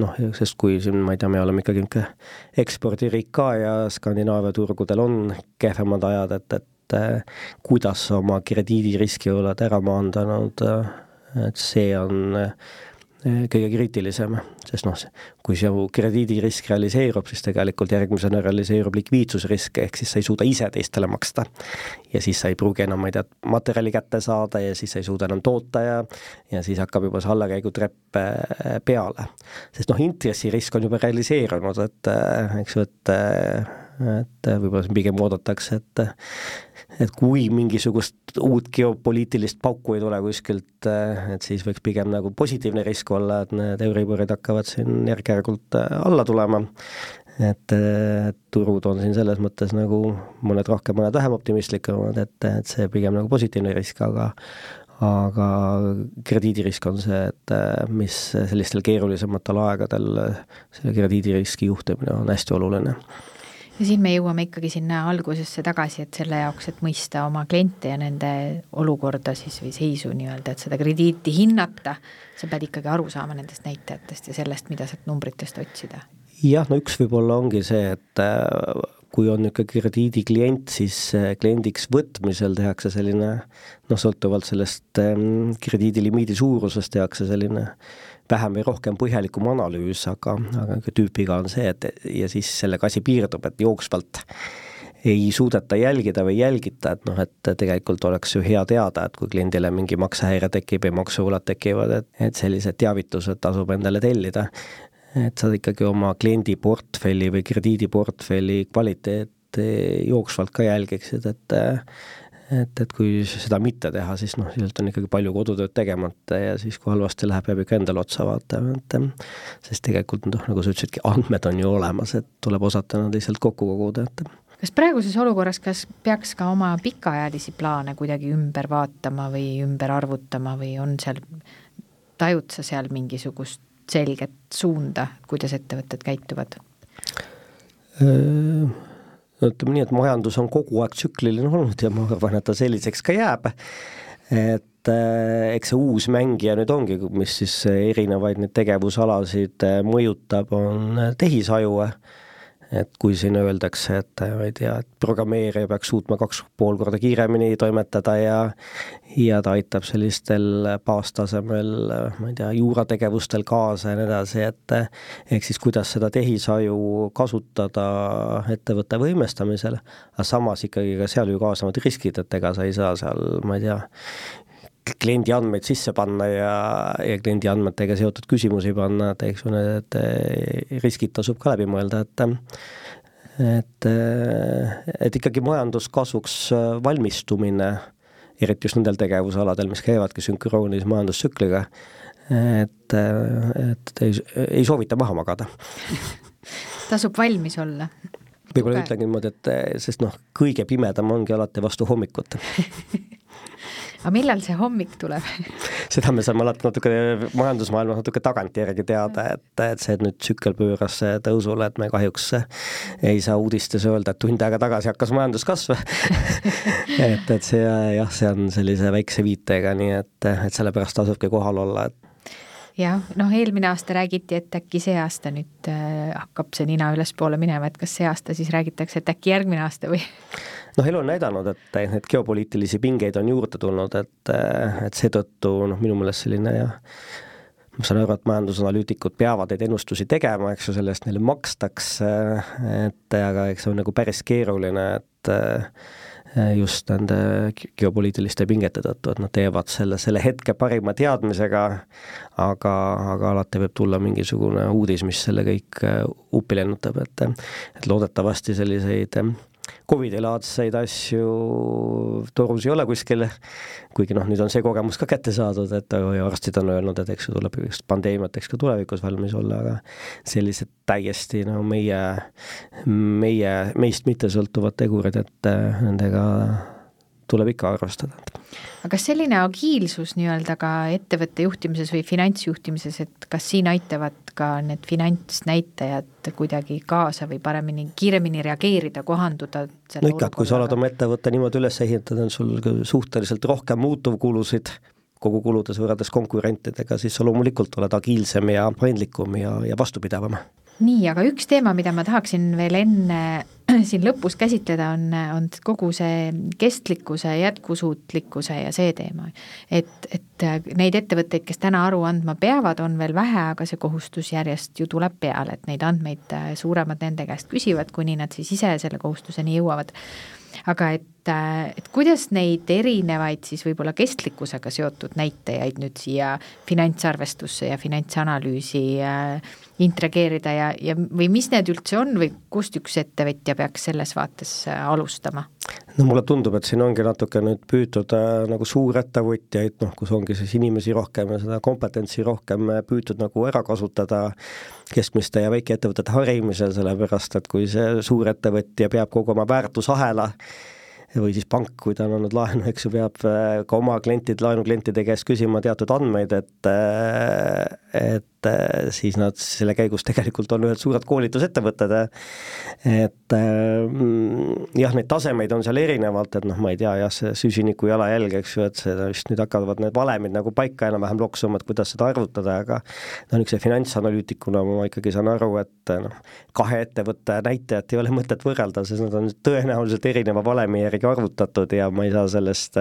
noh, sest kui siin, ma ei tea, me oleme ikkagi niisugune ekspordiriik ka ja Skandinaavia turgudel on kehvemad ajad, et, et kuidas oma krediidiriski oled ära maandanud, et see on kõige kriitilisem, sest noh, kui su krediidirisk realiseerub, siis tegelikult järgmisena realiseerub likviidsusrisk, ehk siis sa ei suuda ise teistele maksta. ja siis sa ei pruugi enam, ma ei tea, materjali kätte saada ja siis sa ei suuda enam toota ja ja siis hakkab juba see allakäigutrepp äh, peale. sest noh, intressirisk on juba realiseerunud, et äh, eks ju, et et võib-olla siin pigem oodatakse, et et kui mingisugust uut geopoliitilist pauku ei tule kuskilt, et siis võiks pigem nagu positiivne risk olla, et need Euriborid hakkavad siin järk-järgult alla tulema, et turud on siin selles mõttes nagu mõned rohkem, mõned vähem optimistlikumad, et, et see pigem nagu positiivne risk, aga aga krediidirisk on see, et mis sellistel keerulisematel aegadel, selle krediidiriski juhtimine on hästi oluline ja siin me jõuame ikkagi sinna algusesse tagasi, et selle jaoks, et mõista oma kliente ja nende olukorda siis või seisu nii-öelda, et seda krediiti hinnata, sa pead ikkagi aru saama nendest näitajatest ja sellest, mida sealt numbritest otsida. jah, no üks võib-olla ongi see, et äh, kui on niisugune krediidiklient, siis äh, kliendiks võtmisel tehakse selline noh, sõltuvalt sellest ähm, krediidilimiidi suurusest tehakse selline vähem või rohkem põhjalikum analüüs, aga, aga tüüpiga on see, et ja siis sellega asi piirdub, et jooksvalt ei suudeta jälgida või jälgita, et noh, et tegelikult oleks ju hea teada, et kui kliendile mingi maksehäire tekib või maksuulad tekivad, et, et sellised teavitused tasub endale tellida. et sa ikkagi oma kliendi portfelli või krediidiportfelli kvaliteeti jooksvalt ka jälgiksid, et et, et kui seda mitte teha, siis noh, sisuliselt on ikkagi palju kodutööd tegemata ja siis, kui halvasti läheb, peab ikka endale otsa vaatama, et sest tegelikult noh, nagu sa ütlesidki, andmed on ju olemas, et tuleb osata nad lihtsalt kokku koguda, et kas praeguses olukorras, kas peaks ka oma pikaajalisi plaane kuidagi ümber vaatama või ümber arvutama või on seal, tajud sa seal mingisugust selget suunda, kuidas ettevõtted käituvad? Ütleme nii, et majandus on kogu aeg tsükliline olnud ja ma arvan, et ta selliseks ka jääb. et äh, eks see uus mängija nüüd ongi, mis siis erinevaid neid tegevusalasid äh, mõjutab, on tehisaju et kui siin öeldakse, et ma ei tea, et programmeerija peaks suutma kaks pool korda kiiremini toimetada ja ja ta aitab sellistel baastasemel, ma ei tea, juurategevustel kaasa ja nii edasi, et ehk siis kuidas seda tehisaju kasutada ettevõtte võimestamisel, aga samas ikkagi ka seal ju kaasnevad riskid, et ega sa ei saa seal, ma ei tea, kliendi andmeid sisse panna ja, ja kliendi andmetega seotud küsimusi panna, et eks ju need riskid tasub ka läbi mõelda, et et, et ikkagi majanduskasvuks valmistumine, eriti just nendel tegevusaladel, mis käivadki sünkroonis majandustsükliga, et, et ei, ei soovita maha magada. Tasub valmis olla. Võib-olla ütlengi niimoodi, et sest noh, kõige pimedam ongi alati vastu hommikut aga millal see hommik tuleb? Seda me saame alati natuke majandusmaailmas natuke tagantjärgi teada, et, et see nüüd tsükkel pööras tõusule, et me kahjuks ei saa uudistes öelda, et tund aega tagasi hakkas majanduskasv et, et see jah, see on sellise väikse viitega, nii et, et sellepärast tasubki kohal olla, et jah, noh, eelmine aasta räägiti, et äkki see aasta nüüd äh, hakkab see nina ülespoole minema, et kas see aasta siis räägitakse, et äkki järgmine aasta või? noh, elu on näidanud, et neid geopoliitilisi pingeid on juurde tulnud, et, et seetõttu noh, minu meelest selline jah, ma saan aru, et majandusanalüütikud peavad neid ennustusi tegema, eks ju, selle eest neile makstakse, et aga eks see on nagu päris keeruline, et just nende geopoliitiliste pingete tõttu, et nad teevad selle, selle hetke parima teadmisega, aga, aga alati võib tulla mingisugune uudis, mis selle kõik eh, uppi lennutab, et et loodetavasti selliseid Covidi-laadseid asju torus ei ole kuskil, kuigi noh, nüüd on see kogemus ka kätte saadud, et arstid on öelnud, et eks ju tuleb just pandeemiateks ka tulevikus valmis olla, aga sellised täiesti no meie, meie, meist mittesõltuvad tegurid, et nendega tuleb ikka arvestada. aga kas selline agiilsus nii-öelda ka ettevõtte juhtimises või finantsjuhtimises, et kas siin aitavad ka need finantsnäitajad kuidagi kaasa või paremini, kiiremini reageerida, kohanduda? no ikka, et kui sa oled oma ettevõtte niimoodi üles ehitanud, on sul suhteliselt rohkem muutuvkulusid, kogukuludes võrreldes konkurentidega, siis sa loomulikult oled agiilsem ja paindlikum ja, ja vastupidavam nii, aga üks teema, mida ma tahaksin veel enne siin lõpus käsitleda, on, on kogu see kestlikkuse, jätkusuutlikkuse ja see teema. et, et neid ettevõtteid, kes täna aru andma peavad, on veel vähe, aga see kohustus järjest ju tuleb peale, et neid andmeid suuremad nende käest küsivad, kuni nad siis ise selle kohustuseni jõuavad aga et, et kuidas neid erinevaid siis võib-olla kestlikkusega seotud näitajaid nüüd siia finantsarvestusse ja finantsanalüüsi äh, integreerida ja, ja või mis need üldse on või kust üks ettevõtja peaks selles vaates äh, alustama? no mulle tundub, et siin ongi natuke nüüd püütud äh, nagu suurettevõtjaid, noh, kus ongi siis inimesi rohkem ja seda kompetentsi rohkem äh, püütud nagu ära kasutada keskmiste ja väikeettevõtete harimisel, sellepärast et kui see suurettevõtja peab kogu oma väärtusahela või siis pank, kui ta on andnud laenu, eks ju, peab äh, ka oma klientid, laenuklientide käest küsima teatud andmeid, et et siis nad selle käigus tegelikult on ühed suured koolitusettevõtted, et mm, jah, neid tasemeid on seal erinevalt, et noh, ma ei tea jah, see süsiniku jalajälg, eks ju, et seda vist nüüd hakkavad need valemid nagu paika enam-vähem loksuma, et kuidas seda arvutada, aga no niisuguse finantsanalüütikuna ma ikkagi saan aru, et noh, kahe ettevõtte näitajat ei ole mõtet võrrelda, sest nad on tõenäoliselt erineva valemi järgi arvutatud ja ma ei saa sellest,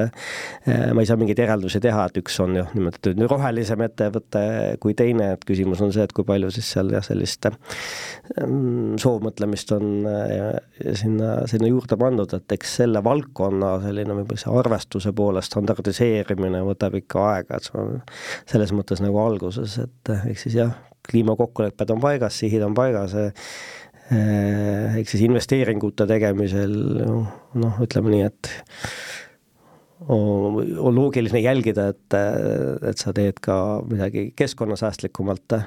ma ei saa mingeid järeldusi teha, et üks on jah, nimetatud rohelisem ettevõte kui teine, et küsimus on see, et kui palju siis seal jah, sellist mm, soovmõtlemist on ja sinna, sinna juurde pandud, et eks selle valdkonna selline võib-olla see arvestuse poole standardiseerimine võtab ikka aega, et see on selles mõttes nagu alguses, et ehk siis jah, kliimakokkulepped on paigas, sihid on paigas, ehk siis investeeringute tegemisel noh, ütleme nii, et on loogiline jälgida, et, et sa teed ka midagi keskkonnasäästlikumalt,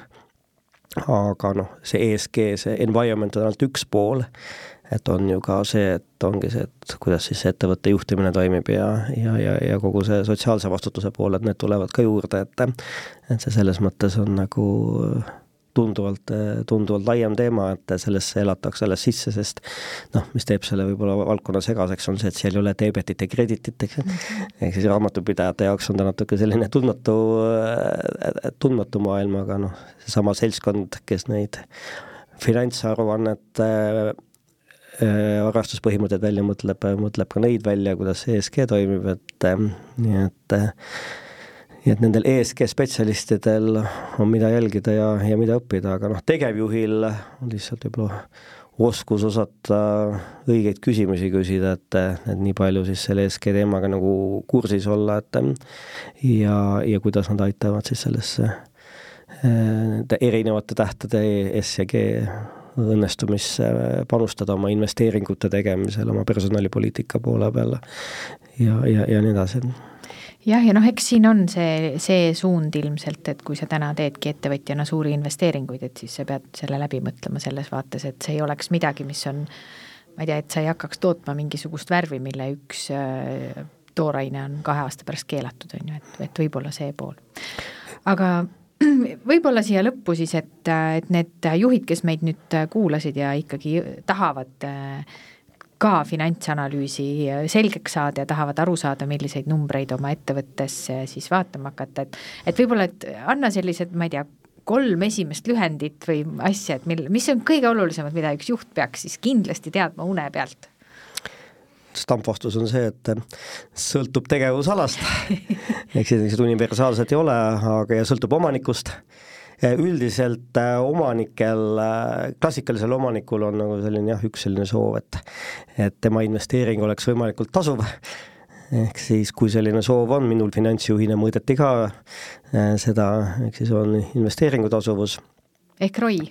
aga noh, see ESG, see environment on ainult üks pool, et on ju ka see, et ongi see, et kuidas siis ettevõtte juhtimine toimib ja, ja, ja, ja kogu see sotsiaalse vastutuse pool, et need tulevad ka juurde, et et see selles mõttes on nagu tunduvalt, tunduvalt laiem teema, et sellesse elatakse alles sisse, sest noh, mis teeb selle võib-olla valdkonna segaseks, on see, et seal ei ole deebetit ja kreditit, eks ju -hmm.. ehk siis raamatupidajate jaoks on ta natuke selline tundmatu, tundmatu maailm, aga noh, seesama seltskond, kes neid finantsaruannete äh, arvestuspõhimõtteid välja mõtleb, mõtleb ka neid välja, kuidas ESG toimib, et äh, nii et äh, nii et nendel ESG spetsialistidel on, mida jälgida ja, ja mida õppida, aga noh, tegevjuhil on lihtsalt võib-olla oskus osata õigeid küsimusi küsida, et, et nii palju siis selle ESG teemaga nagu kursis olla, et ja, ja kuidas nad aitavad siis sellesse erinevate tähtede S ja G õnnestumisse panustada oma investeeringute tegemisel, oma personalipoliitika poole peal ja, ja, ja nii edasi jah, ja noh, eks siin on see, see suund ilmselt, et kui sa täna teedki ettevõtjana suuri investeeringuid, et siis sa pead selle läbi mõtlema selles vaates, et see ei oleks midagi, mis on ma ei tea, et sa ei hakkaks tootma mingisugust värvi, mille üks äh, tooraine on kahe aasta pärast keelatud, on ju, et, et võib-olla see pool. aga võib-olla siia lõppu siis, et, et need juhid, kes meid nüüd kuulasid ja ikkagi tahavad ka finantsanalüüsi selgeks saada ja tahavad aru saada, milliseid numbreid oma ettevõttes siis vaatama hakata, et et võib-olla, et anna sellised, ma ei tea, kolm esimest lühendit või asja, et mil, mis on kõige olulisemad, mida üks juht peaks siis kindlasti teadma une pealt? stampvastus on see, et sõltub tegevusalast. Ehk siis sellised universaalsed ei ole, aga ja sõltub omanikust üldiselt äh, omanikel, äh, klassikalisel omanikul on nagu selline jah, üks selline soov, et et tema investeering oleks võimalikult tasuv ehk siis, kui selline soov on, minul finantsjuhina mõõdeti ka äh, seda, ehk siis on investeeringu tasuvus. ehk ROI?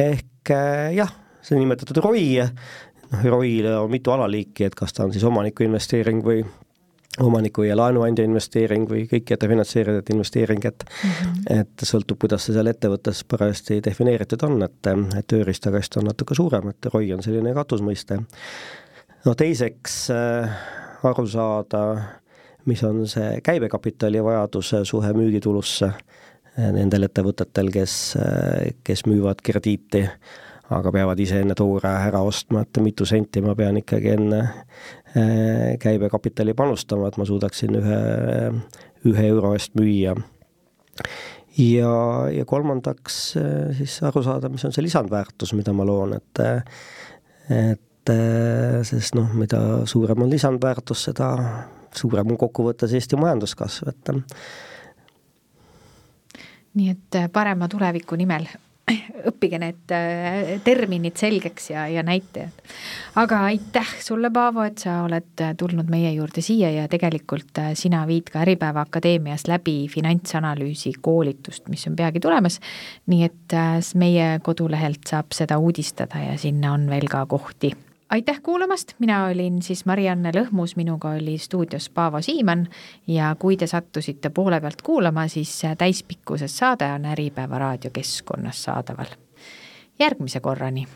ehk jah, see on nimetatud ROI, noh, ROI-l on mitu alaliiki, et kas ta on siis omaniku investeering või omaniku ja laenuandja investeering või kõikide finantseerijate investeering, et mm -hmm. et sõltub, kuidas see seal ettevõttes parajasti defineeritud on, et, et tööriistakast on natuke suurem, et ROI on selline katusmõiste. no teiseks äh, aru saada, mis on see käibekapitali vajaduse suhe müügitulusse nendel ettevõtetel, kes, kes müüvad krediiti, aga peavad ise enne toore ära ostma, et mitu senti ma pean ikkagi enne eh, käibekapitali panustama, et ma suudaksin ühe, ühe euro eest müüa. ja, ja kolmandaks eh, siis aru saada, mis on see lisandväärtus, mida ma loon, et et et sest noh, mida suurem on lisandväärtus, seda suurem on kokkuvõttes Eesti majanduskasv, et nii et parema tuleviku nimel õppige need äh, terminid selgeks ja, ja näitajad. aga aitäh sulle, Paavo, et sa oled äh, tulnud meie juurde siia ja tegelikult äh, sina viid ka Äripäeva Akadeemias läbi finantsanalüüsi koolitust, mis on peagi tulemas. nii et meie kodulehelt saab seda uudistada ja sinna on veel ka kohti aitäh kuulamast, mina olin siis Marianne Lõhmus, minuga oli stuudios Paavo Siimann. Ja kui te sattusite poole pealt kuulama, siis täispikkuses saade on Äripäeva raadiokeskkonnas saadaval. järgmise korrani